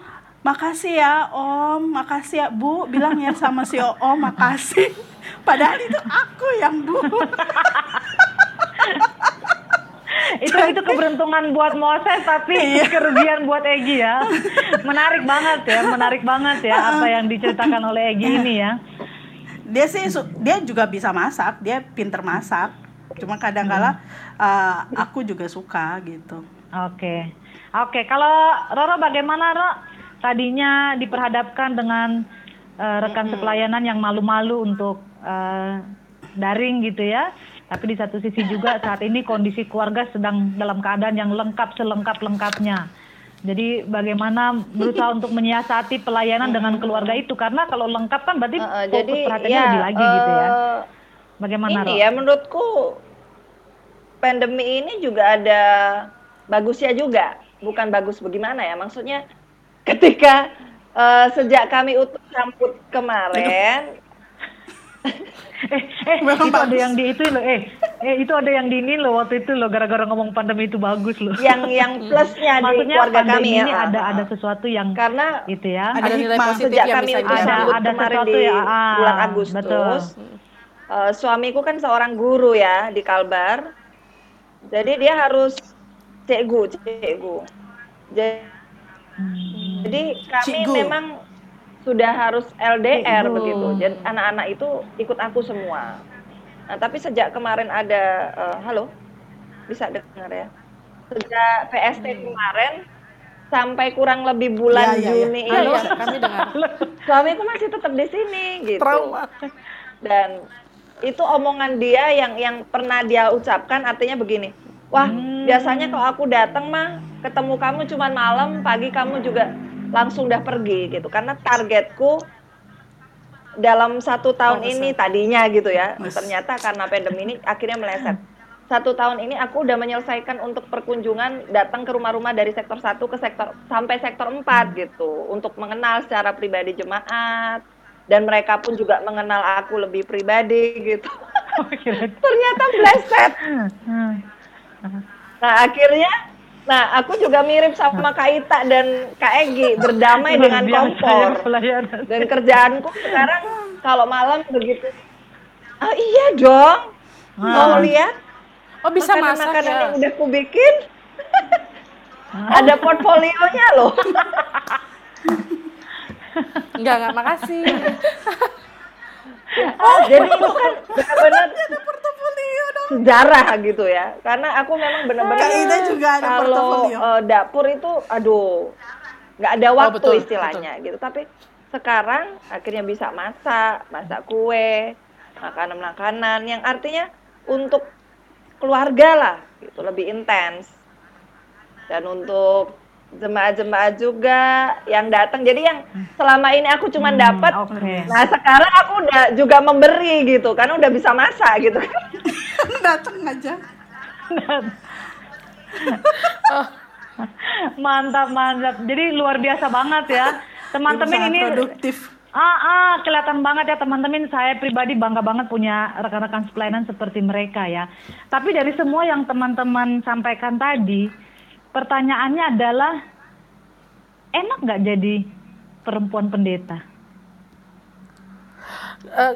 [SPEAKER 4] makasih ya om makasih ya bu bilang ya sama si om makasih. Padahal itu aku yang bu.
[SPEAKER 5] Itu itu keberuntungan buat Moses tapi kerugian buat Egi ya. Menarik banget ya, menarik banget ya apa yang diceritakan oleh Egi ini ya.
[SPEAKER 4] Dia sih dia juga bisa masak dia pinter masak cuma kadang kala uh, aku juga suka gitu
[SPEAKER 5] Oke. Oke, kalau Roro bagaimana Roro? Tadinya diperhadapkan dengan eh, rekan sepelayanan yang malu-malu untuk eh, daring gitu ya. Tapi di satu sisi juga saat ini kondisi keluarga sedang dalam keadaan yang lengkap selengkap-lengkapnya. Jadi bagaimana berusaha untuk menyiasati pelayanan dengan keluarga itu karena kalau lengkap kan berarti
[SPEAKER 6] Eh, eh,
[SPEAKER 5] fokus
[SPEAKER 6] jadi
[SPEAKER 5] perhatiannya
[SPEAKER 6] ya
[SPEAKER 5] lebih lagi gitu ya.
[SPEAKER 6] eh,
[SPEAKER 5] Bagaimana
[SPEAKER 6] ini
[SPEAKER 5] Roro?
[SPEAKER 6] ya menurutku pandemi ini juga ada bagusnya juga bukan bagus bagaimana ya maksudnya ketika eh, sejak kami utuh rambut kemarin
[SPEAKER 5] Eh, eh
[SPEAKER 4] Memang
[SPEAKER 5] itu ada yang di itu loh, eh Eh itu ada yang dingin loh waktu itu loh gara-gara ngomong pandemi itu bagus loh.
[SPEAKER 6] yang yang plusnya di
[SPEAKER 5] Maksudnya
[SPEAKER 6] keluarga kami ya.
[SPEAKER 5] ini ada ada sesuatu yang
[SPEAKER 6] Karena
[SPEAKER 5] gitu ya.
[SPEAKER 4] Ada
[SPEAKER 1] nilai
[SPEAKER 4] hikmah.
[SPEAKER 1] positif
[SPEAKER 6] sejak
[SPEAKER 1] yang
[SPEAKER 6] kami
[SPEAKER 1] bisa
[SPEAKER 6] itu
[SPEAKER 5] Ada- ada sesuatu
[SPEAKER 6] di
[SPEAKER 5] ya, ah,
[SPEAKER 6] bulan Agustus.
[SPEAKER 5] betul.
[SPEAKER 6] eh, suamiku kan seorang guru ya di Kalbar. Jadi dia harus cegu, cegu. Ja- Jadi kami
[SPEAKER 4] Cikgu.
[SPEAKER 6] memang sudah harus LDR
[SPEAKER 5] Cikgu.
[SPEAKER 6] begitu. Jadi anak-anak itu ikut aku semua. Nah, tapi sejak kemarin ada eh, halo bisa dengar ya. Sejak PST kemarin sampai kurang lebih bulan
[SPEAKER 4] Ya, ya, ya.
[SPEAKER 6] Juni
[SPEAKER 1] Iya,
[SPEAKER 6] ini
[SPEAKER 1] iya, kami dengar.
[SPEAKER 6] suamiku masih tetap di sini gitu.
[SPEAKER 1] Trauma.
[SPEAKER 6] Dan itu omongan dia yang yang pernah dia ucapkan artinya begini. Wah, biasanya kalau aku datang mah ketemu kamu cuman malam, pagi kamu juga langsung udah pergi gitu. Karena targetku dalam satu tahun
[SPEAKER 1] Oh,
[SPEAKER 6] ini tadinya gitu ya.
[SPEAKER 4] Mas.
[SPEAKER 6] Ternyata karena pandemi ini akhirnya meleset. Satu tahun ini aku udah menyelesaikan untuk perkunjungan datang ke rumah-rumah dari sektor 1 ke sektor sampai sektor 4 gitu untuk mengenal secara pribadi jemaat dan mereka pun juga mengenal aku lebih pribadi gitu. Ternyata meleset.
[SPEAKER 5] Hmm.
[SPEAKER 6] Nah, akhirnya nah aku juga mirip sama Kak Ita dan Kak Egi berdamai dengan
[SPEAKER 5] ya,
[SPEAKER 6] kompor.
[SPEAKER 5] pelayanan.
[SPEAKER 6] Dan kerjaanku sekarang kalau malam begitu. Ah iya dong. Mau lihat
[SPEAKER 1] Oh bisa masak
[SPEAKER 6] makanan-makanan
[SPEAKER 1] ya?
[SPEAKER 6] yang udah ku bikin? Ada portfolionya loh.
[SPEAKER 1] Enggak, enggak, makasih.
[SPEAKER 6] Jadi itu kan benar-benar sejarah gitu ya. Karena aku memang benar-benar
[SPEAKER 4] juga ada
[SPEAKER 6] kalau
[SPEAKER 4] portofolio.
[SPEAKER 6] eh, dapur itu aduh nggak ada
[SPEAKER 1] Oh,
[SPEAKER 6] waktu
[SPEAKER 1] betul,
[SPEAKER 6] istilahnya gitu. Tapi sekarang akhirnya bisa masak, masak kue, makanan-makanan yang artinya untuk keluarga lah gitu lebih intens. Dan untuk jemaah-jemaah juga yang datang. Jadi yang selama ini aku cuma dapat
[SPEAKER 5] Oke.
[SPEAKER 6] Nah sekarang aku udah juga memberi gitu, karena udah bisa masak gitu.
[SPEAKER 4] Datang aja.
[SPEAKER 5] mantap mantap. Jadi luar biasa banget ya. Teman-teman ini
[SPEAKER 4] produktif.
[SPEAKER 5] Ah, ah, kelihatan banget ya teman-teman. Saya pribadi bangga banget punya rekan-rekan pelayanan seperti mereka ya. Tapi dari semua yang teman-teman sampaikan tadi, pertanyaannya adalah enak nggak jadi perempuan pendeta?
[SPEAKER 1] Eh,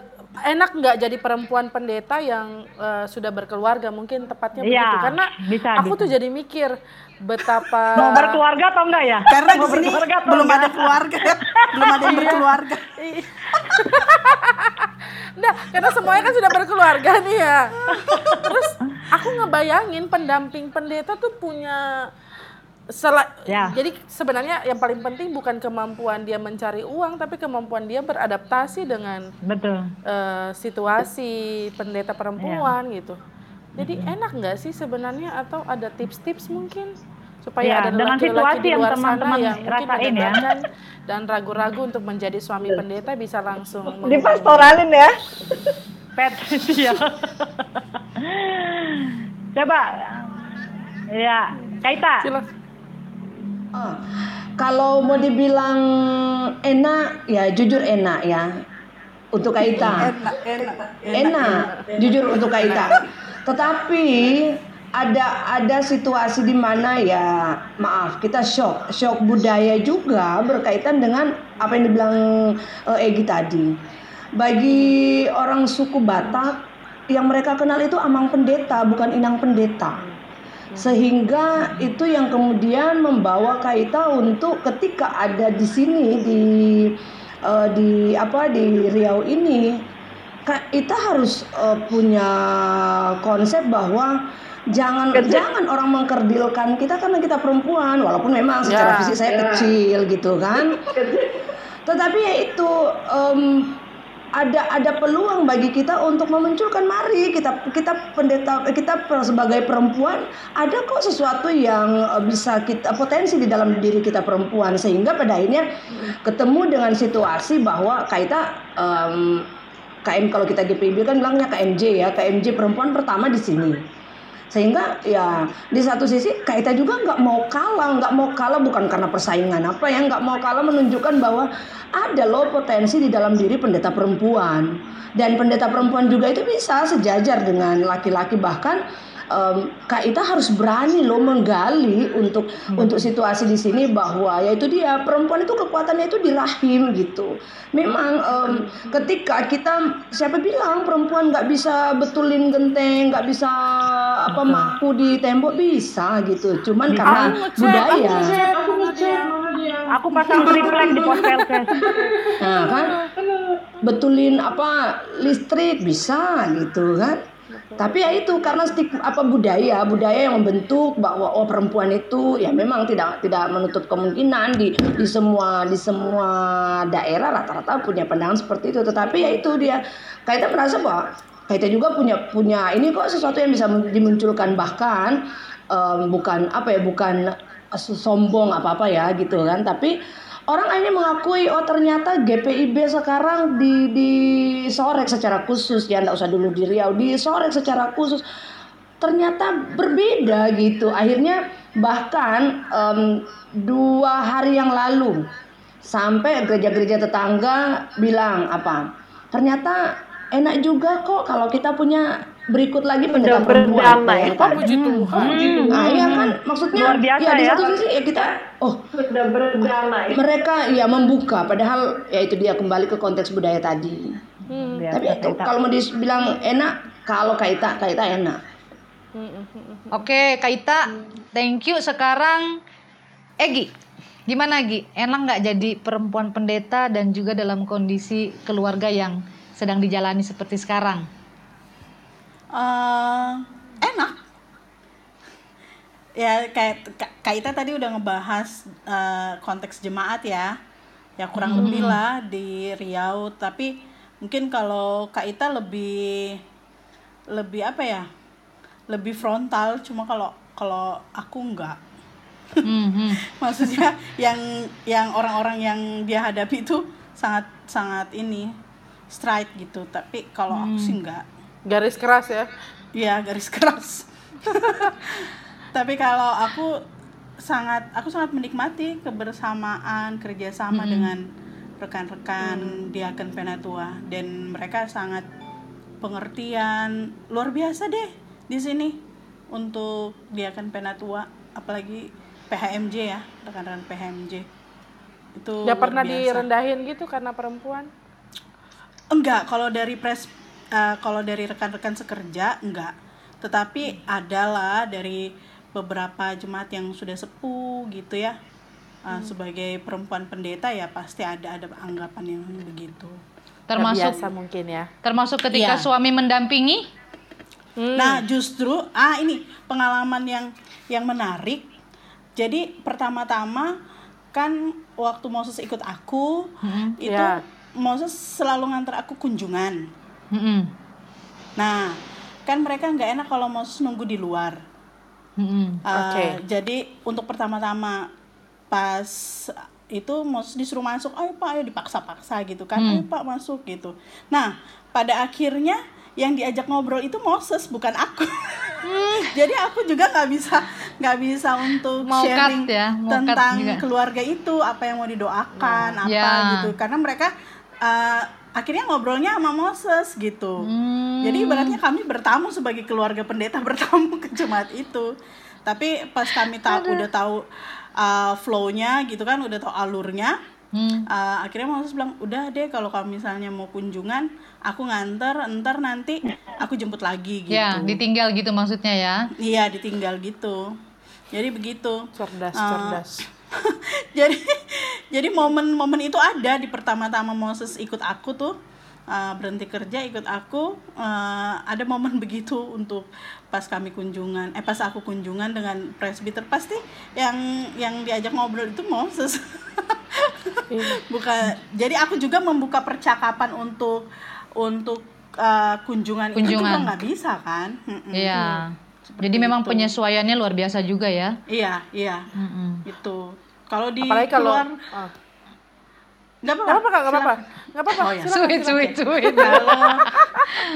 [SPEAKER 1] enak nggak jadi perempuan pendeta yang eh, sudah berkeluarga mungkin tepatnya
[SPEAKER 5] Iya,
[SPEAKER 1] begitu karena
[SPEAKER 5] bisa,
[SPEAKER 1] aku
[SPEAKER 5] bisa.
[SPEAKER 1] tuh jadi mikir betapa
[SPEAKER 5] Mau berkeluarga atau enggak ya?
[SPEAKER 4] Karena di
[SPEAKER 5] Mau
[SPEAKER 4] sini
[SPEAKER 5] berkeluarga atau
[SPEAKER 4] belum
[SPEAKER 5] enggak?
[SPEAKER 4] ada keluarga, belum ada yang berkeluarga.
[SPEAKER 1] Nah, karena semuanya kan sudah berkeluarga nih ya. Terus aku ngebayangin pendamping pendeta tuh punya sela-
[SPEAKER 5] Ya.
[SPEAKER 1] jadi sebenarnya yang paling penting bukan kemampuan dia mencari uang tapi kemampuan dia beradaptasi dengan
[SPEAKER 5] Betul.
[SPEAKER 1] eh, situasi pendeta perempuan gitu. Jadi enak nggak sih sebenarnya atau ada tips-tips mungkin supaya
[SPEAKER 5] Ya,
[SPEAKER 1] ada
[SPEAKER 5] dengan
[SPEAKER 1] laki-laki
[SPEAKER 5] situasi
[SPEAKER 1] di
[SPEAKER 5] yang
[SPEAKER 1] luar sana
[SPEAKER 5] teman-teman
[SPEAKER 1] yang
[SPEAKER 5] rasain ya.
[SPEAKER 1] dan ragu-ragu untuk menjadi suami pendeta bisa langsung
[SPEAKER 6] Di
[SPEAKER 1] menghubungi.
[SPEAKER 6] pastoralin ya.
[SPEAKER 5] Pet ya. Coba ya, Kaita.
[SPEAKER 1] Silakan.
[SPEAKER 2] Kalau mau dibilang enak, ya jujur enak ya. Untuk Kaita.
[SPEAKER 4] Enak, enak,
[SPEAKER 2] enak, jujur untuk Kaita. Tetapi ada ada situasi di mana ya maaf kita shock shock budaya juga berkaitan dengan apa yang dibilang eh, Egi tadi. Bagi orang suku Batak yang mereka kenal itu amang pendeta bukan inang pendeta. Sehingga itu yang kemudian membawa Kaita untuk ketika ada di sini di eh, di apa di Riau ini kita harus eh, punya konsep bahwa jangan jangan orang mengkerdilkan kita karena kita perempuan walaupun memang
[SPEAKER 1] Ya,
[SPEAKER 2] secara fisik saya kecil gitu kan. Tetapi ya itu em, ada ada peluang bagi kita untuk memunculkan mari kita kita pendeta kita sebagai perempuan ada kok sesuatu yang eh, bisa kita potensi di dalam diri kita perempuan. Sehingga pada akhirnya ketemu dengan situasi bahwa kita em, KM kalau kita GPIB kan bilangnya KMJ ya KMJ perempuan pertama di sini sehingga ya di satu sisi Kak Ita juga nggak mau kalah nggak mau kalah bukan karena persaingan apa ya nggak mau kalah menunjukkan bahwa ada loh potensi di dalam diri pendeta perempuan. Dan pendeta perempuan juga itu bisa sejajar dengan laki-laki bahkan um, Kak Ita harus berani loh menggali untuk hmm. untuk situasi di sini bahwa yaitu dia perempuan itu kekuatannya itu di rahim gitu. Memang um, ketika kita siapa bilang perempuan nggak bisa betulin genteng, nggak bisa apa maku di tembok bisa gitu. Cuman karena
[SPEAKER 1] ngecek,
[SPEAKER 2] budaya.
[SPEAKER 1] Aku aku.
[SPEAKER 3] Aku pasang triplek di pos
[SPEAKER 2] Nah kan betulin apa listrik bisa gitu kan. Tapi ya itu karena stik apa budaya, budaya yang membentuk bahwa oh perempuan itu ya memang tidak tidak menutup kemungkinan di di semua di semua daerah rata-rata punya pandangan seperti itu. Tetapi ya itu dia kita merasa bahwa kita juga punya punya ini kok sesuatu yang bisa dimunculkan bahkan um, bukan apa ya bukan sombong apa apa ya gitu kan tapi orang akhirnya mengakui oh ternyata GPIB sekarang di disorek secara khusus. Ya enggak usah dulu di Riau disorek secara khusus. Ternyata berbeda gitu. Akhirnya bahkan um, dua hari yang lalu sampai gereja-gereja tetangga bilang apa ternyata enak juga kok kalau kita punya berikut lagi pendeta perempuan.
[SPEAKER 6] berdamai.
[SPEAKER 2] Kan?
[SPEAKER 1] Puji Tuhan.
[SPEAKER 2] Hmm. Nah, iya kan maksudnya
[SPEAKER 3] Luar biasa
[SPEAKER 2] ya di
[SPEAKER 3] ya.
[SPEAKER 2] satu sisi ya kita oh
[SPEAKER 6] Sudah berdamai.
[SPEAKER 2] mereka ya membuka padahal ya itu dia kembali ke konteks budaya tadi.
[SPEAKER 1] Hmm.
[SPEAKER 3] Biasa,
[SPEAKER 2] Tapi itu kalau mau dibilang enak kalau kaita kaita enak.
[SPEAKER 7] Oke, Kak Ita, thank you. Sekarang Egi, gimana Gi? Enak nggak jadi perempuan pendeta dan juga dalam kondisi keluarga yang sedang dijalani seperti sekarang?
[SPEAKER 4] Eh, enak. Ya kayak Kak- Kak Ita tadi udah ngebahas eh, konteks jemaat ya. Ya kurang lebih lah di Riau. Tapi mungkin kalau Kak Ita lebih lebih apa ya? Lebih frontal. Cuma kalau kalau aku enggak.
[SPEAKER 7] Hmm, hmm.
[SPEAKER 4] maksudnya yang yang orang-orang yang dia hadapi itu sangat sangat ini straight gitu. Tapi kalau aku sih enggak
[SPEAKER 1] Garis keras ya.
[SPEAKER 4] Iya garis keras. Tapi kalau aku sangat aku sangat menikmati kebersamaan kerjasama dengan rekan-rekan diaken penatua dan mereka sangat pengertian luar biasa deh di sini untuk diaken penatua apalagi PHMJ ya rekan-rekan PHMJ itu
[SPEAKER 1] Gak
[SPEAKER 4] luar
[SPEAKER 1] pernah
[SPEAKER 4] biasa.
[SPEAKER 1] direndahin gitu karena perempuan.
[SPEAKER 4] Enggak, kalau dari pres eh, kalau dari rekan-rekan sekerja enggak. Tetapi adalah dari beberapa jemaat yang sudah sepuh gitu ya. Eh, sebagai perempuan pendeta ya pasti ada ada anggapan yang begitu.
[SPEAKER 7] Termasuk
[SPEAKER 1] biasa mungkin ya.
[SPEAKER 7] termasuk ketika
[SPEAKER 4] Iya.
[SPEAKER 7] suami mendampingi?
[SPEAKER 4] Nah, justru ah ini pengalaman yang yang menarik. Jadi pertama-tama kan waktu Moses ikut aku itu
[SPEAKER 1] Iya.
[SPEAKER 4] Moses selalu nganter aku kunjungan.
[SPEAKER 7] Hmm,
[SPEAKER 4] Nah, kan mereka nggak enak kalau Moses nunggu di luar.
[SPEAKER 7] hmm.
[SPEAKER 4] Uh,
[SPEAKER 1] Oke.
[SPEAKER 4] Jadi untuk pertama-tama pas itu Moses disuruh masuk, ayo pak, ayo dipaksa-paksa gitu kan, ayo pak masuk gitu. Nah, pada akhirnya yang diajak ngobrol itu Moses bukan aku. Jadi aku juga nggak bisa nggak bisa untuk
[SPEAKER 7] Mau cut
[SPEAKER 4] sharing
[SPEAKER 7] ya, mau
[SPEAKER 4] tentang
[SPEAKER 7] juga.
[SPEAKER 4] keluarga itu apa yang mau didoakan apa
[SPEAKER 7] Ya.
[SPEAKER 4] gitu karena mereka uh, akhirnya ngobrolnya sama Moses gitu.
[SPEAKER 7] Hmm.
[SPEAKER 4] Jadi ibaratnya kami bertamu sebagai keluarga pendeta bertamu ke jemaat itu. Tapi pas kami tahu udah tahu uh, flow-nya gitu kan, udah tahu alurnya,
[SPEAKER 7] Hmm.
[SPEAKER 4] uh, akhirnya Moses bilang, "Udah deh kalau kamu misalnya mau kunjungan, aku nganter, ntar nanti aku jemput lagi gitu."
[SPEAKER 7] Ya, ditinggal gitu maksudnya ya.
[SPEAKER 4] Iya, ditinggal gitu. Jadi begitu.
[SPEAKER 1] Cerdas,
[SPEAKER 4] Uh,
[SPEAKER 1] cerdas.
[SPEAKER 4] jadi jadi momen-momen itu ada di pertama-tama Moses ikut aku tuh uh, berhenti kerja ikut aku uh, ada momen begitu untuk pas kami kunjungan eh pas aku kunjungan dengan presbiter pasti yang yang diajak ngobrol itu Moses bukan jadi aku juga membuka percakapan untuk untuk uh, kunjungan, itu juga
[SPEAKER 7] Kunjungan.
[SPEAKER 4] nggak bisa kan Mm-mm.
[SPEAKER 7] Iya.
[SPEAKER 4] Seperti
[SPEAKER 7] Jadi memang
[SPEAKER 4] itu.
[SPEAKER 7] penyesuaiannya luar biasa juga ya.
[SPEAKER 4] iya iya
[SPEAKER 7] Mm-mm.
[SPEAKER 4] itu kalau di
[SPEAKER 1] Apalagi kalau
[SPEAKER 4] keluar
[SPEAKER 1] oh.
[SPEAKER 4] nggak
[SPEAKER 1] Nggak apa-apa, nggak apa-apa. Nggak apa-apa.
[SPEAKER 4] Oh, ya.
[SPEAKER 1] silakan,
[SPEAKER 7] Sweet,
[SPEAKER 1] silakan.
[SPEAKER 7] sweet, sweet.
[SPEAKER 4] kalau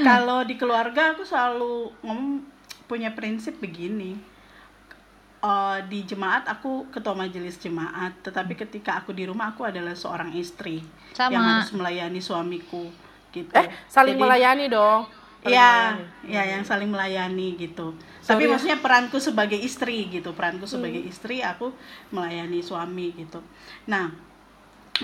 [SPEAKER 4] kalau di keluarga aku selalu ngomong punya prinsip begini. Eh, di jemaat aku ketua majelis jemaat, tetapi ketika aku di rumah aku adalah seorang istri
[SPEAKER 7] Sama.
[SPEAKER 4] yang harus melayani suamiku gitu.
[SPEAKER 1] Eh, saling
[SPEAKER 4] Jadi-
[SPEAKER 1] melayani dong.
[SPEAKER 4] Iya,
[SPEAKER 1] melayani.
[SPEAKER 4] ya yang saling melayani gitu.
[SPEAKER 1] Sorry
[SPEAKER 4] Tapi
[SPEAKER 1] ya.
[SPEAKER 4] maksudnya peranku sebagai istri gitu, peranku
[SPEAKER 1] Hmm.
[SPEAKER 4] sebagai istri aku melayani suami gitu. Nah,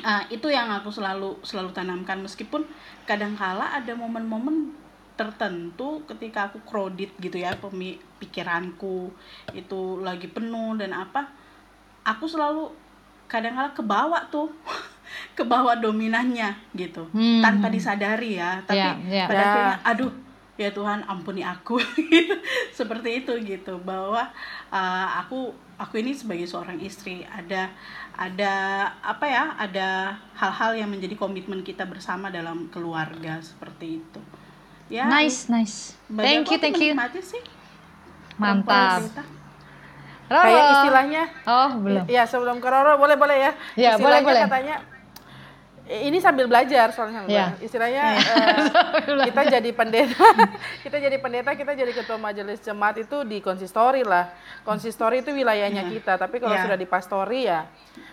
[SPEAKER 4] ah, itu yang aku selalu selalu tanamkan meskipun kadangkala ada momen-momen tertentu ketika aku kredit gitu ya pemi- pikiranku itu lagi penuh dan apa aku selalu kadangkala kebawa tuh kebawa dominannya gitu
[SPEAKER 7] Hmm.
[SPEAKER 4] tanpa disadari ya tapi
[SPEAKER 7] Ya, ya.
[SPEAKER 4] pada
[SPEAKER 1] Ya.
[SPEAKER 4] akhirnya aduh ya Tuhan ampuni aku gitu. seperti itu gitu bahwa uh, aku aku ini sebagai seorang istri ada ada apa ya ada hal-hal yang menjadi komitmen kita bersama dalam keluarga seperti itu ya
[SPEAKER 7] Nice, nice. Thank you,
[SPEAKER 4] aku
[SPEAKER 7] thank you.
[SPEAKER 4] sih
[SPEAKER 7] Mantap. Roro.
[SPEAKER 1] Kayak istilahnya
[SPEAKER 7] Oh, belum.
[SPEAKER 1] Iya sebelum ke Roro boleh boleh ya.
[SPEAKER 7] Ya, boleh,
[SPEAKER 1] Istilahnya
[SPEAKER 7] boleh.
[SPEAKER 1] Katanya eh, ini sambil belajar soalnya sambil
[SPEAKER 7] Ya.
[SPEAKER 1] belajar. Istilahnya eh, kita jadi pendeta, kita jadi pendeta, kita jadi ketua majelis jemaat itu di konsistori lah. Konsistori itu wilayahnya kita, tapi kalau
[SPEAKER 4] Iya.
[SPEAKER 1] sudah di pastori ya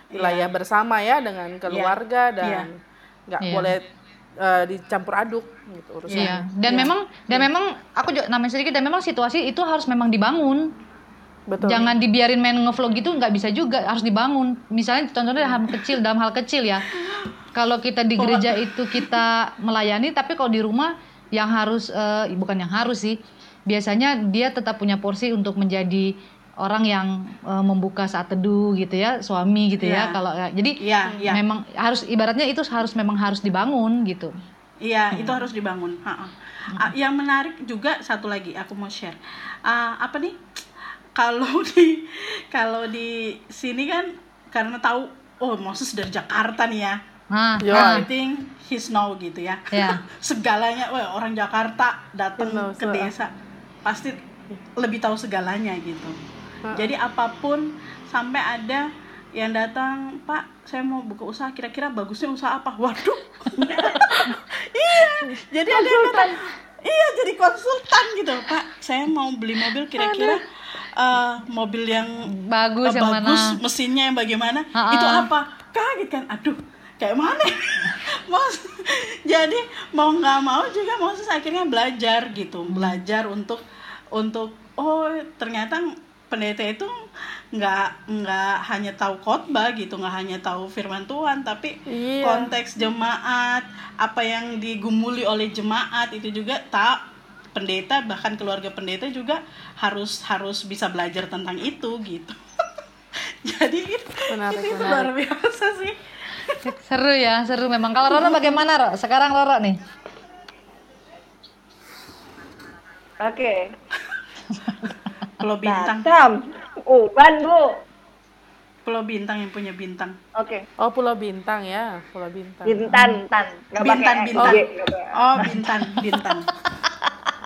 [SPEAKER 1] wilayah bersama ya dengan keluarga dan nggak
[SPEAKER 7] Iya.
[SPEAKER 1] boleh eh, dicampur aduk gitu urusannya.
[SPEAKER 7] Iya. Dan memang dan memang aku juga namanya sedikit dan memang situasi itu harus memang dibangun.
[SPEAKER 1] Betul.
[SPEAKER 7] Jangan dibiarin main ngevlog gitu nggak bisa juga, harus dibangun. Misalnya contohnya dalam hal kecil, dalam hal kecil ya. Kalau kita di gereja itu kita melayani, tapi kalau di rumah yang harus eh, bukan yang harus sih. Biasanya dia tetap punya porsi untuk menjadi orang yang eh, membuka saat teduh gitu ya, suami gitu ya.
[SPEAKER 4] Iya.
[SPEAKER 7] Kalau jadi
[SPEAKER 4] Iya, iya.
[SPEAKER 7] memang harus ibaratnya itu harus memang harus dibangun gitu.
[SPEAKER 4] Iya, itu harus dibangun. Ha-ha. Ah, yang menarik juga satu lagi aku mau share. Ah, apa nih? Kalau di kalau di sini kan karena tahu oh Moses dari Jakarta nih ya.
[SPEAKER 7] Nah,
[SPEAKER 4] Everything he's know gitu ya.
[SPEAKER 7] Ya.
[SPEAKER 4] segalanya, wah orang Jakarta datang
[SPEAKER 1] knows,
[SPEAKER 4] ke
[SPEAKER 1] uh.
[SPEAKER 4] desa pasti lebih tahu segalanya gitu. Jadi apa pun sampai ada yang datang, Pak, saya mau buka usaha, kira-kira bagusnya usaha apa? Waduh. iya, jadi ada yang datang, iya jadi konsultan gitu, Pak. Saya mau beli mobil, kira-kira eh, mobil yang
[SPEAKER 7] bagus
[SPEAKER 4] eh,
[SPEAKER 7] yang
[SPEAKER 4] bagus,
[SPEAKER 7] mana?
[SPEAKER 4] mesinnya yang bagaimana?
[SPEAKER 7] Ha-ha.
[SPEAKER 4] Itu apa? Kaget kan? Aduh, kayak mana? Mas, jadi mau nggak mau juga Moses akhirnya belajar gitu,
[SPEAKER 7] Hmm.
[SPEAKER 4] belajar untuk untuk oh ternyata pendeta itu nggak nggak hanya tahu khotbah gitu, nggak hanya tahu firman Tuhan, tapi
[SPEAKER 1] Iya.
[SPEAKER 4] konteks jemaat, apa yang digumuli oleh jemaat itu juga tak pendeta bahkan keluarga pendeta juga harus harus bisa belajar tentang itu gitu. Jadi itu,
[SPEAKER 1] Menarik,
[SPEAKER 4] itu,
[SPEAKER 1] menarik.
[SPEAKER 4] luar biasa sih.
[SPEAKER 7] Seru ya, seru memang. Kalau Roro bagaimana, Roro? Sekarang Roro nih.
[SPEAKER 6] Oke.
[SPEAKER 4] Pulau Bintang,
[SPEAKER 6] Batam. Uban, Bu.
[SPEAKER 4] Pulau Bintang yang punya bintang.
[SPEAKER 6] Oke.
[SPEAKER 1] Oh Pulau Bintang ya, Pulau Bintang.
[SPEAKER 6] Bintan, tan. Nggak
[SPEAKER 4] Bintan, Bintan.
[SPEAKER 6] Pakai.
[SPEAKER 4] Oh, Bintan, Bintan.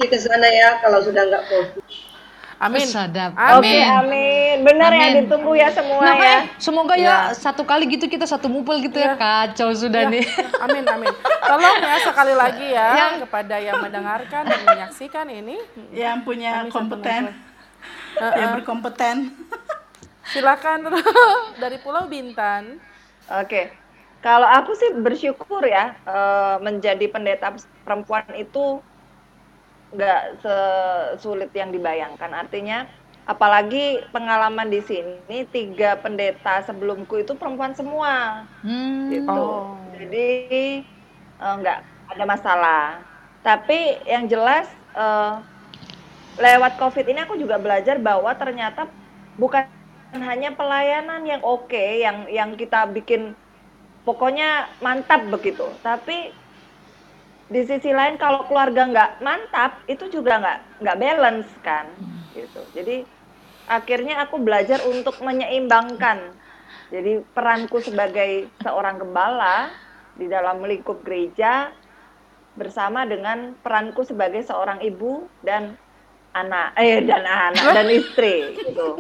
[SPEAKER 2] Nanti ke sana ya kalau sudah nggak covid.
[SPEAKER 1] Amin.
[SPEAKER 7] Sadap.
[SPEAKER 6] Oke, amin. Benar ya,
[SPEAKER 7] Amin.
[SPEAKER 6] ditunggu ya semua
[SPEAKER 7] Nah,
[SPEAKER 6] ya.
[SPEAKER 7] semoga ya satu kali gitu kita satu mupel gitu ya. Kacau sudah
[SPEAKER 1] Ya,
[SPEAKER 7] nih.
[SPEAKER 1] amin amin. Tolong ya sekali lagi ya
[SPEAKER 7] Yang-
[SPEAKER 1] kepada yang mendengarkan dan menyaksikan ini
[SPEAKER 4] Yang punya
[SPEAKER 1] satu
[SPEAKER 4] kompeten,
[SPEAKER 1] level.
[SPEAKER 4] yang berkompeten.
[SPEAKER 1] silakan dari Pulau Bintan.
[SPEAKER 6] Oke. Kalau aku sih bersyukur ya eh, menjadi pendeta perempuan itu nggak sesulit yang dibayangkan. Artinya apalagi pengalaman di sini tiga pendeta sebelumku itu perempuan semua
[SPEAKER 7] Hmm.
[SPEAKER 6] gitu.
[SPEAKER 1] Oh.
[SPEAKER 6] Jadi eh, nggak ada masalah. Tapi yang jelas eh, lewat COVID ini aku juga belajar bahwa ternyata bukan hanya pelayanan yang oke, yang yang kita bikin pokoknya mantap begitu. Tapi di sisi lain kalau keluarga nggak mantap itu juga nggak nggak balance kan, gitu. Jadi akhirnya aku belajar untuk menyeimbangkan. Jadi peranku sebagai seorang gembala di dalam lingkup gereja bersama dengan peranku sebagai seorang ibu dan anak eh dan anak dan istri gitu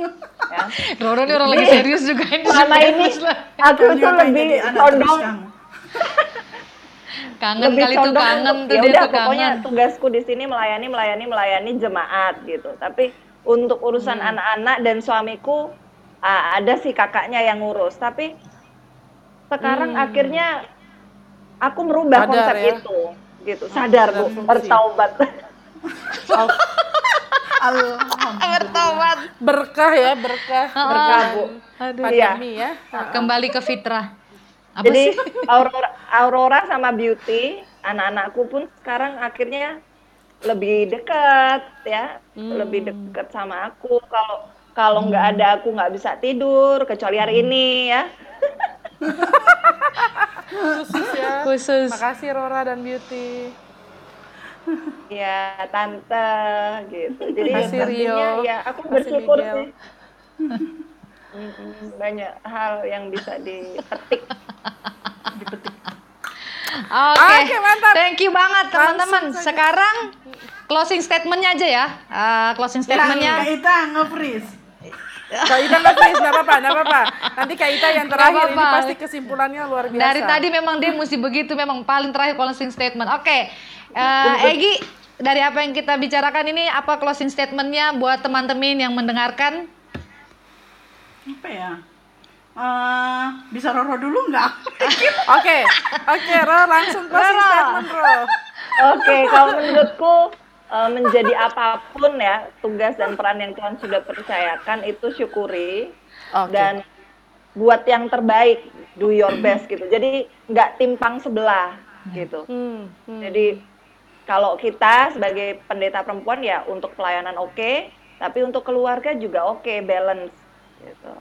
[SPEAKER 6] ya.
[SPEAKER 7] Roro nih orang lagi serius juga ini.
[SPEAKER 6] Selama ini aku
[SPEAKER 4] ngapain
[SPEAKER 6] lebih condong?
[SPEAKER 7] Kangen
[SPEAKER 6] lebih
[SPEAKER 7] kali tuh,
[SPEAKER 6] condong
[SPEAKER 7] kangen
[SPEAKER 6] untuk,
[SPEAKER 7] tuh
[SPEAKER 6] ya
[SPEAKER 7] dia
[SPEAKER 6] udah
[SPEAKER 7] tuh
[SPEAKER 6] pokoknya
[SPEAKER 7] kangen.
[SPEAKER 6] tugasku di sini melayani melayani melayani jemaat gitu tapi untuk urusan
[SPEAKER 7] Hmm.
[SPEAKER 6] anak-anak dan suamiku ah, ada sih kakaknya yang ngurus tapi sekarang akhirnya aku merubah
[SPEAKER 1] Hmm. Sadar
[SPEAKER 6] konsep
[SPEAKER 1] ya.
[SPEAKER 6] itu gitu sadar
[SPEAKER 1] sadar
[SPEAKER 6] bu
[SPEAKER 1] fungsi.
[SPEAKER 6] bertaubat
[SPEAKER 7] Bertobat.
[SPEAKER 1] Berkah ya, berkah.
[SPEAKER 6] berkah bu
[SPEAKER 7] Aduh.
[SPEAKER 1] Pandemi ya.
[SPEAKER 7] Kembali ke fitrah. Apa
[SPEAKER 6] Jadi
[SPEAKER 7] sih?
[SPEAKER 6] Aurora, Aurora sama Beauty, anak-anakku pun sekarang akhirnya lebih dekat ya,
[SPEAKER 7] Hmm.
[SPEAKER 6] lebih dekat sama aku. Kalau kalau nggak ada aku nggak bisa tidur kecuali hari ini ya.
[SPEAKER 1] Khusus ya.
[SPEAKER 7] Khusus.
[SPEAKER 1] Makasih Rora dan Beauty.
[SPEAKER 6] Ya tante gitu. Jadi
[SPEAKER 1] Makasih,
[SPEAKER 6] artinya
[SPEAKER 1] Rio.
[SPEAKER 6] ya aku
[SPEAKER 1] Makasih,
[SPEAKER 6] bersyukur
[SPEAKER 1] Miguel.
[SPEAKER 6] sih. Mm-mm, banyak hal yang bisa dipetik.
[SPEAKER 7] Oke,
[SPEAKER 1] Oke, mantap.
[SPEAKER 7] thank you banget teman-teman. Sekarang closing statementnya aja ya. Ah, closing statementnya.
[SPEAKER 4] Kak Ita nge-freeze.
[SPEAKER 1] Kak Ita nggak please, nggak apa-apa, nggak apa-apa. Nanti Kak Ita yang terakhir ini pasti kesimpulannya luar biasa.
[SPEAKER 7] Dari tadi memang dia mesti begitu, memang paling terakhir closing statement. Oke, eh, Egi, dari apa yang kita bicarakan ini, apa closing statementnya buat teman-teman yang mendengarkan?
[SPEAKER 4] Apa ya? Eh, bisa Roro dulu nggak?
[SPEAKER 1] Oke, oke, langsung closing
[SPEAKER 7] Roro.
[SPEAKER 1] statement Ro.
[SPEAKER 6] Oke, kalau menurutku eh, menjadi apa pun ya tugas dan peran yang Tuhan sudah percayakan itu syukuri
[SPEAKER 1] Oke.
[SPEAKER 6] dan buat yang terbaik, do your best gitu. Jadi nggak timpang sebelah gitu.
[SPEAKER 1] Hmm, hmm.
[SPEAKER 6] Jadi kalau kita sebagai pendeta perempuan ya untuk pelayanan oke, tapi untuk keluarga juga oke, balance gitu.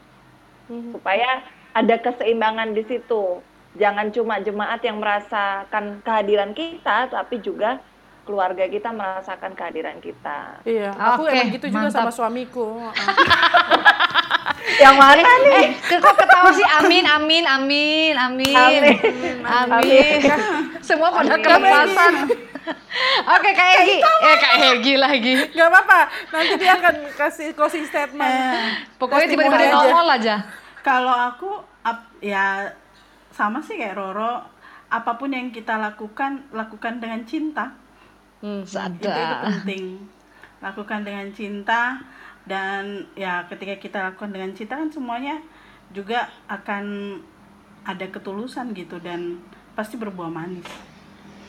[SPEAKER 6] Supaya ada keseimbangan di situ. Jangan cuma jemaat yang merasakan kehadiran kita, tapi juga keluarga kita merasakan kehadiran kita.
[SPEAKER 1] Iya, aku
[SPEAKER 7] Oke,
[SPEAKER 1] emang gitu juga
[SPEAKER 7] mantap.
[SPEAKER 1] sama suamiku.
[SPEAKER 6] Yang mana nih?
[SPEAKER 7] Eh, kok ketawa sih? Amin, amin, amin, amin.
[SPEAKER 6] Amin.
[SPEAKER 7] Amin. Semua pada kelepasan. Oke, Kak Egi. Eh, Kak Egi lagi.
[SPEAKER 1] Gak apa-apa, nanti dia akan kasih closing statement.
[SPEAKER 7] Pokoknya tiba-tiba dia
[SPEAKER 1] aja.
[SPEAKER 7] nongol aja.
[SPEAKER 4] Kalau aku ap- ya sama sih kayak Roro. Apa pun yang kita lakukan, lakukan dengan cinta.
[SPEAKER 1] Hmm.
[SPEAKER 4] Itu, itu penting. Lakukan dengan cinta dan ya ketika kita lakukan dengan cinta kan semuanya juga akan ada ketulusan gitu dan pasti berbuah manis.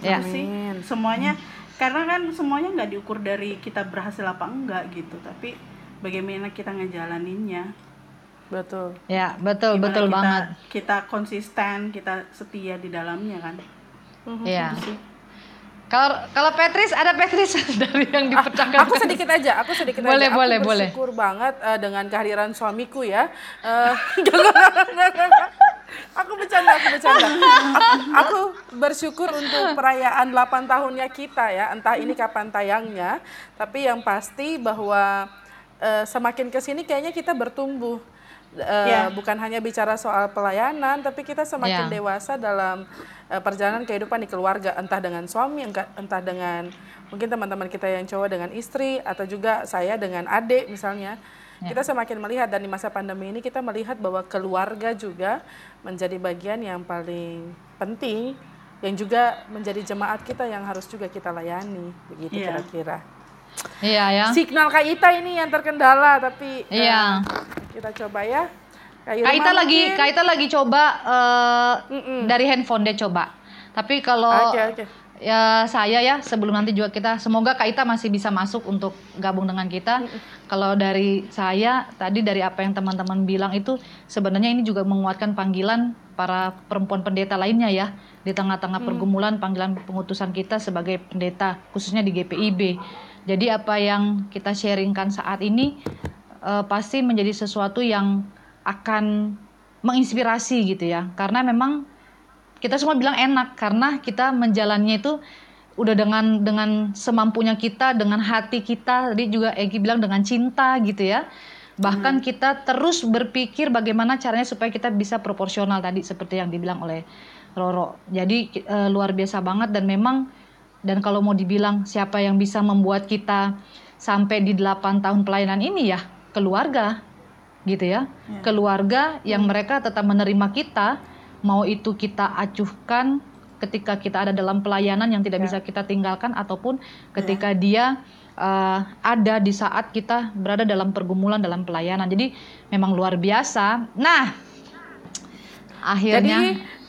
[SPEAKER 7] Ya.
[SPEAKER 4] Sih semuanya karena kan semuanya nggak diukur dari kita berhasil apa enggak gitu, tapi bagaimana kita ngejalaninnya.
[SPEAKER 1] Betul.
[SPEAKER 7] Ya, betul,
[SPEAKER 4] Gimana
[SPEAKER 7] betul
[SPEAKER 4] kita,
[SPEAKER 7] banget.
[SPEAKER 4] Kita konsisten, kita setia di dalamnya kan.
[SPEAKER 7] Iya. Kalau kalau Petris ada Petris dari yang dipecahkan.
[SPEAKER 1] Aku sedikit aja, aku sedikit
[SPEAKER 7] Boleh,
[SPEAKER 1] aja. Aku
[SPEAKER 7] boleh, boleh.
[SPEAKER 1] bersyukur banget eh, dengan kehadiran suamiku ya. Eh, aku bercanda, aku bercanda. Aku, aku bersyukur untuk perayaan 8 tahunnya kita ya, entah ini kapan tayangnya, tapi yang pasti bahwa eh, semakin ke sini kayaknya kita bertumbuh. Eh,
[SPEAKER 4] Ya.
[SPEAKER 1] bukan hanya bicara soal pelayanan, tapi kita semakin
[SPEAKER 7] Ya.
[SPEAKER 1] dewasa dalam eh, perjalanan kehidupan di keluarga, entah dengan suami, entah dengan mungkin teman-teman kita yang cowok dengan istri, atau juga saya dengan adik misalnya. Kita semakin melihat dan di masa pandemi ini kita melihat bahwa keluarga juga menjadi bagian yang paling penting, yang juga menjadi jemaat kita yang harus juga kita layani, begitu
[SPEAKER 4] Iya.
[SPEAKER 1] kira-kira.
[SPEAKER 7] Iya ya.
[SPEAKER 1] Signal Kak Ita ini yang terkendala, tapi
[SPEAKER 7] Iya.
[SPEAKER 1] kita coba ya. Kak
[SPEAKER 7] Ita lagi? Kak Ita lagi coba
[SPEAKER 1] Mm-mm.
[SPEAKER 7] dari handphone dia coba. Tapi kalau
[SPEAKER 1] Oke, oke.
[SPEAKER 7] Ya saya ya sebelum nanti juga kita semoga Kak Ita masih bisa masuk untuk gabung dengan kita. Kalau dari saya tadi dari apa yang teman-teman bilang itu sebenarnya ini juga menguatkan panggilan para perempuan pendeta lainnya ya di tengah-tengah pergumulan panggilan pengutusan kita sebagai pendeta khususnya di GPIB. Jadi apa yang kita sharingkan saat ini eh, pasti menjadi sesuatu yang akan menginspirasi gitu ya. Karena memang kita semua bilang enak karena kita menjalannya itu udah dengan dengan semampunya kita dengan hati kita. Tadi juga Egi bilang dengan cinta gitu ya. Bahkan kita terus berpikir bagaimana caranya supaya kita bisa proporsional tadi seperti yang dibilang oleh Roro. Jadi eh, luar biasa banget dan memang dan kalau mau dibilang siapa yang bisa membuat kita sampai di 8 tahun pelayanan ini ya keluarga gitu ya. Keluarga yang mereka tetap menerima kita mau itu kita acuhkan ketika kita ada dalam pelayanan yang tidak bisa kita tinggalkan ataupun ketika dia eh, ada di saat kita berada dalam pergumulan dalam pelayanan. Jadi memang luar biasa. Nah, akhirnya
[SPEAKER 1] Jadi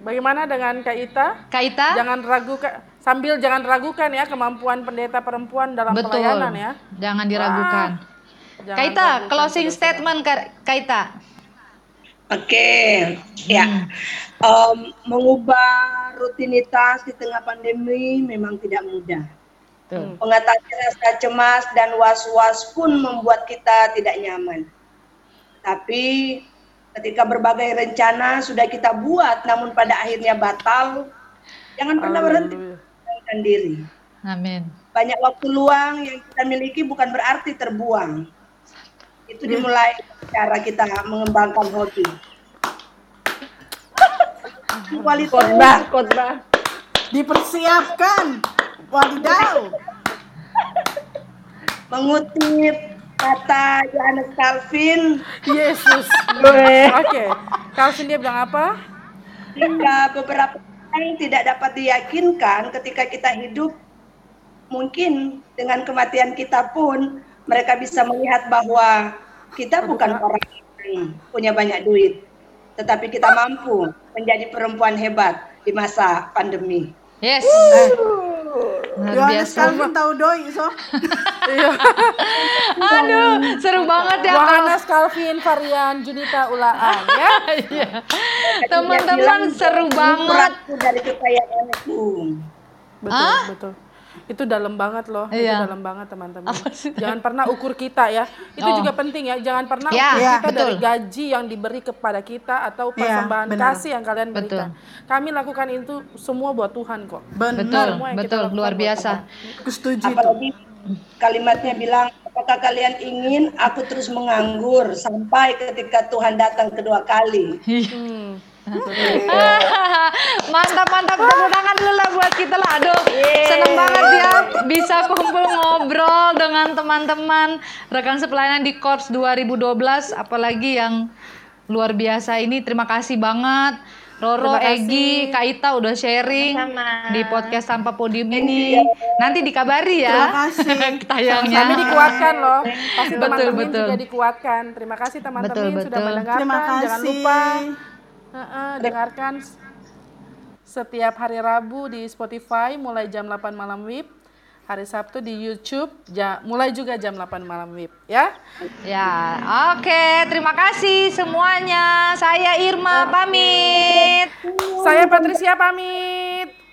[SPEAKER 1] bagaimana dengan Kak Ita?
[SPEAKER 7] Kak Ita,
[SPEAKER 1] Jangan ragukan sambil jangan ragukan ya kemampuan pendeta perempuan dalam
[SPEAKER 7] betul,
[SPEAKER 1] pelayanan ya.
[SPEAKER 7] jangan diragukan.
[SPEAKER 1] Jangan
[SPEAKER 7] Kak Ita,
[SPEAKER 1] ragukan
[SPEAKER 7] closing statement Kak Kak Ita.
[SPEAKER 2] Oke, ya. Em, mengubah rutinitas di tengah pandemi memang tidak mudah.
[SPEAKER 7] Tuh.
[SPEAKER 2] Mengatasi rasa cemas dan was-was pun membuat kita tidak nyaman. Tapi ketika berbagai rencana sudah kita buat namun pada akhirnya batal, jangan pernah berhenti menenangkan diri.
[SPEAKER 7] Amin.
[SPEAKER 2] Banyak waktu luang yang kita miliki bukan berarti terbuang. Itu dimulai cara kita mengembangkan hobi. Kualitas
[SPEAKER 6] Khotbah, khotbah.
[SPEAKER 4] Dipersiapkan. Wadidaw.
[SPEAKER 2] mengutip kata Johannes Calvin
[SPEAKER 1] Yesus. Oke. Calvin dia bilang apa?
[SPEAKER 2] jika beberapa orang tidak dapat diyakinkan ketika kita hidup mungkin dengan kematian kita pun mereka bisa melihat bahwa kita bukan orang yang punya banyak duit tetapi kita mampu menjadi perempuan hebat di masa pandemi.
[SPEAKER 7] Yes. Luar
[SPEAKER 4] Yohanes
[SPEAKER 7] biasa.
[SPEAKER 4] Calvin tahu doi so.
[SPEAKER 7] Aduh, seru banget ya
[SPEAKER 1] Yohanes Calvin Varian Junita Ulaan ya.
[SPEAKER 7] Iya. Teman-teman seru banget.
[SPEAKER 2] Dari kekayaanku.
[SPEAKER 1] Betul, betul. Itu dalam banget loh. Itu
[SPEAKER 7] Iya.
[SPEAKER 1] dalam banget teman-teman. Jangan pernah ukur kita ya. Itu
[SPEAKER 7] Oh.
[SPEAKER 1] juga penting ya. Jangan pernah
[SPEAKER 7] Ya,
[SPEAKER 1] ukur
[SPEAKER 7] ya,
[SPEAKER 1] kita
[SPEAKER 7] betul.
[SPEAKER 1] dari gaji yang diberi kepada kita atau
[SPEAKER 4] Iya,
[SPEAKER 1] persembahan
[SPEAKER 4] benar.
[SPEAKER 1] kasih yang kalian
[SPEAKER 7] Betul.
[SPEAKER 1] berikan. Kami lakukan itu semua buat Tuhan kok.
[SPEAKER 4] Benar.
[SPEAKER 7] Betul,
[SPEAKER 1] Semua yang kita
[SPEAKER 7] betul, luar biasa.
[SPEAKER 4] Aku setuju itu.
[SPEAKER 2] Apalagi kalimatnya bilang, apakah kalian ingin aku terus menganggur sampai ketika Tuhan datang kedua kali?
[SPEAKER 1] Hmm.
[SPEAKER 7] Mantap mantap tepuk tangan dulu lah buat kita lah aduh seneng banget ya bisa kumpul ngobrol dengan teman-teman rekan sepelayanan di Korps 2012 apalagi yang luar biasa ini terima kasih banget Roro. Egi, Kak Ita udah sharing
[SPEAKER 6] Sama-sama.
[SPEAKER 7] di podcast tanpa podium ini. Nanti dikabari ya.
[SPEAKER 4] Terima kasih.
[SPEAKER 7] Tayangnya.
[SPEAKER 1] Kami dikuatkan loh. Pasti
[SPEAKER 7] Betul,
[SPEAKER 1] teman-teman
[SPEAKER 7] betul.
[SPEAKER 1] juga dikuatkan. Terima kasih teman-teman
[SPEAKER 7] Betul,
[SPEAKER 1] sudah mendengarkan.
[SPEAKER 4] Terima kasih.
[SPEAKER 1] Jangan lupa Heeh, dengarkan s- setiap hari Rabu di Spotify mulai jam 8 malam WIB. Hari Sabtu di YouTube ja- mulai juga jam 8 malam WIB ya.
[SPEAKER 7] Ya, oke. Terima kasih semuanya. Saya Irma pamit.
[SPEAKER 1] Saya Patricia pamit.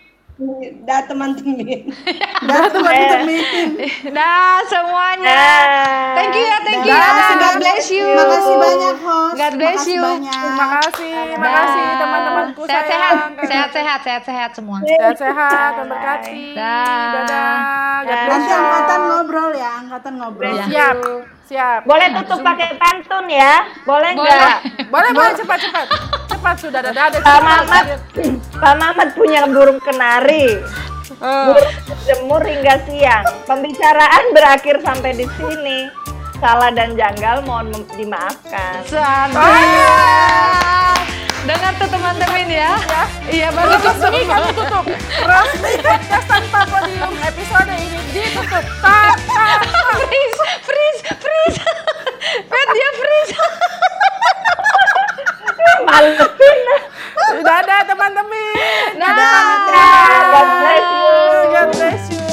[SPEAKER 2] Dah teman-teman.
[SPEAKER 4] Dah teman-teman.
[SPEAKER 7] Dah semuanya. Thank you ya, thank you.
[SPEAKER 4] Dah,
[SPEAKER 7] ya. God bless you.
[SPEAKER 4] Terima kasih banyak host.
[SPEAKER 7] God bless
[SPEAKER 4] Makasih
[SPEAKER 7] you.
[SPEAKER 4] banyak.
[SPEAKER 1] Terima kasih, terima kasih teman-temanku
[SPEAKER 7] Sehat-sehat,
[SPEAKER 1] sayang.
[SPEAKER 7] sehat-sehat, sehat-sehat semua.
[SPEAKER 1] Sehat-sehat dan berkati.
[SPEAKER 7] Dah.
[SPEAKER 1] Dadah. Bless
[SPEAKER 4] Nanti
[SPEAKER 1] you.
[SPEAKER 4] angkatan ngobrol ya, angkatan ngobrol.
[SPEAKER 7] Ya.
[SPEAKER 1] Siap, siap.
[SPEAKER 6] Boleh tutup pakai pantun ya? Boleh
[SPEAKER 7] Boleh.
[SPEAKER 6] nggak?
[SPEAKER 1] Boleh, boleh cepat, cepat. Cepat sudah dadah. Ada
[SPEAKER 6] Pak Mamat, Pak Mamat punya burung kenari. Burung jemur hingga siang. Pembicaraan berakhir sampai di sini. Salah dan janggal mohon dimaafkan.
[SPEAKER 7] Santai. Dengar tuh teman-teman ya. ya. Iya, baru tutup.
[SPEAKER 1] Resmi kami tutup. Resmi tanpa Papodium episode ini ditutup. Tak,
[SPEAKER 7] Freeze, freeze, freeze. Pet dia freeze.
[SPEAKER 6] Malu.
[SPEAKER 1] Dadah teman-teman.
[SPEAKER 6] Nah, Dadah. God bless you. God bless
[SPEAKER 1] you.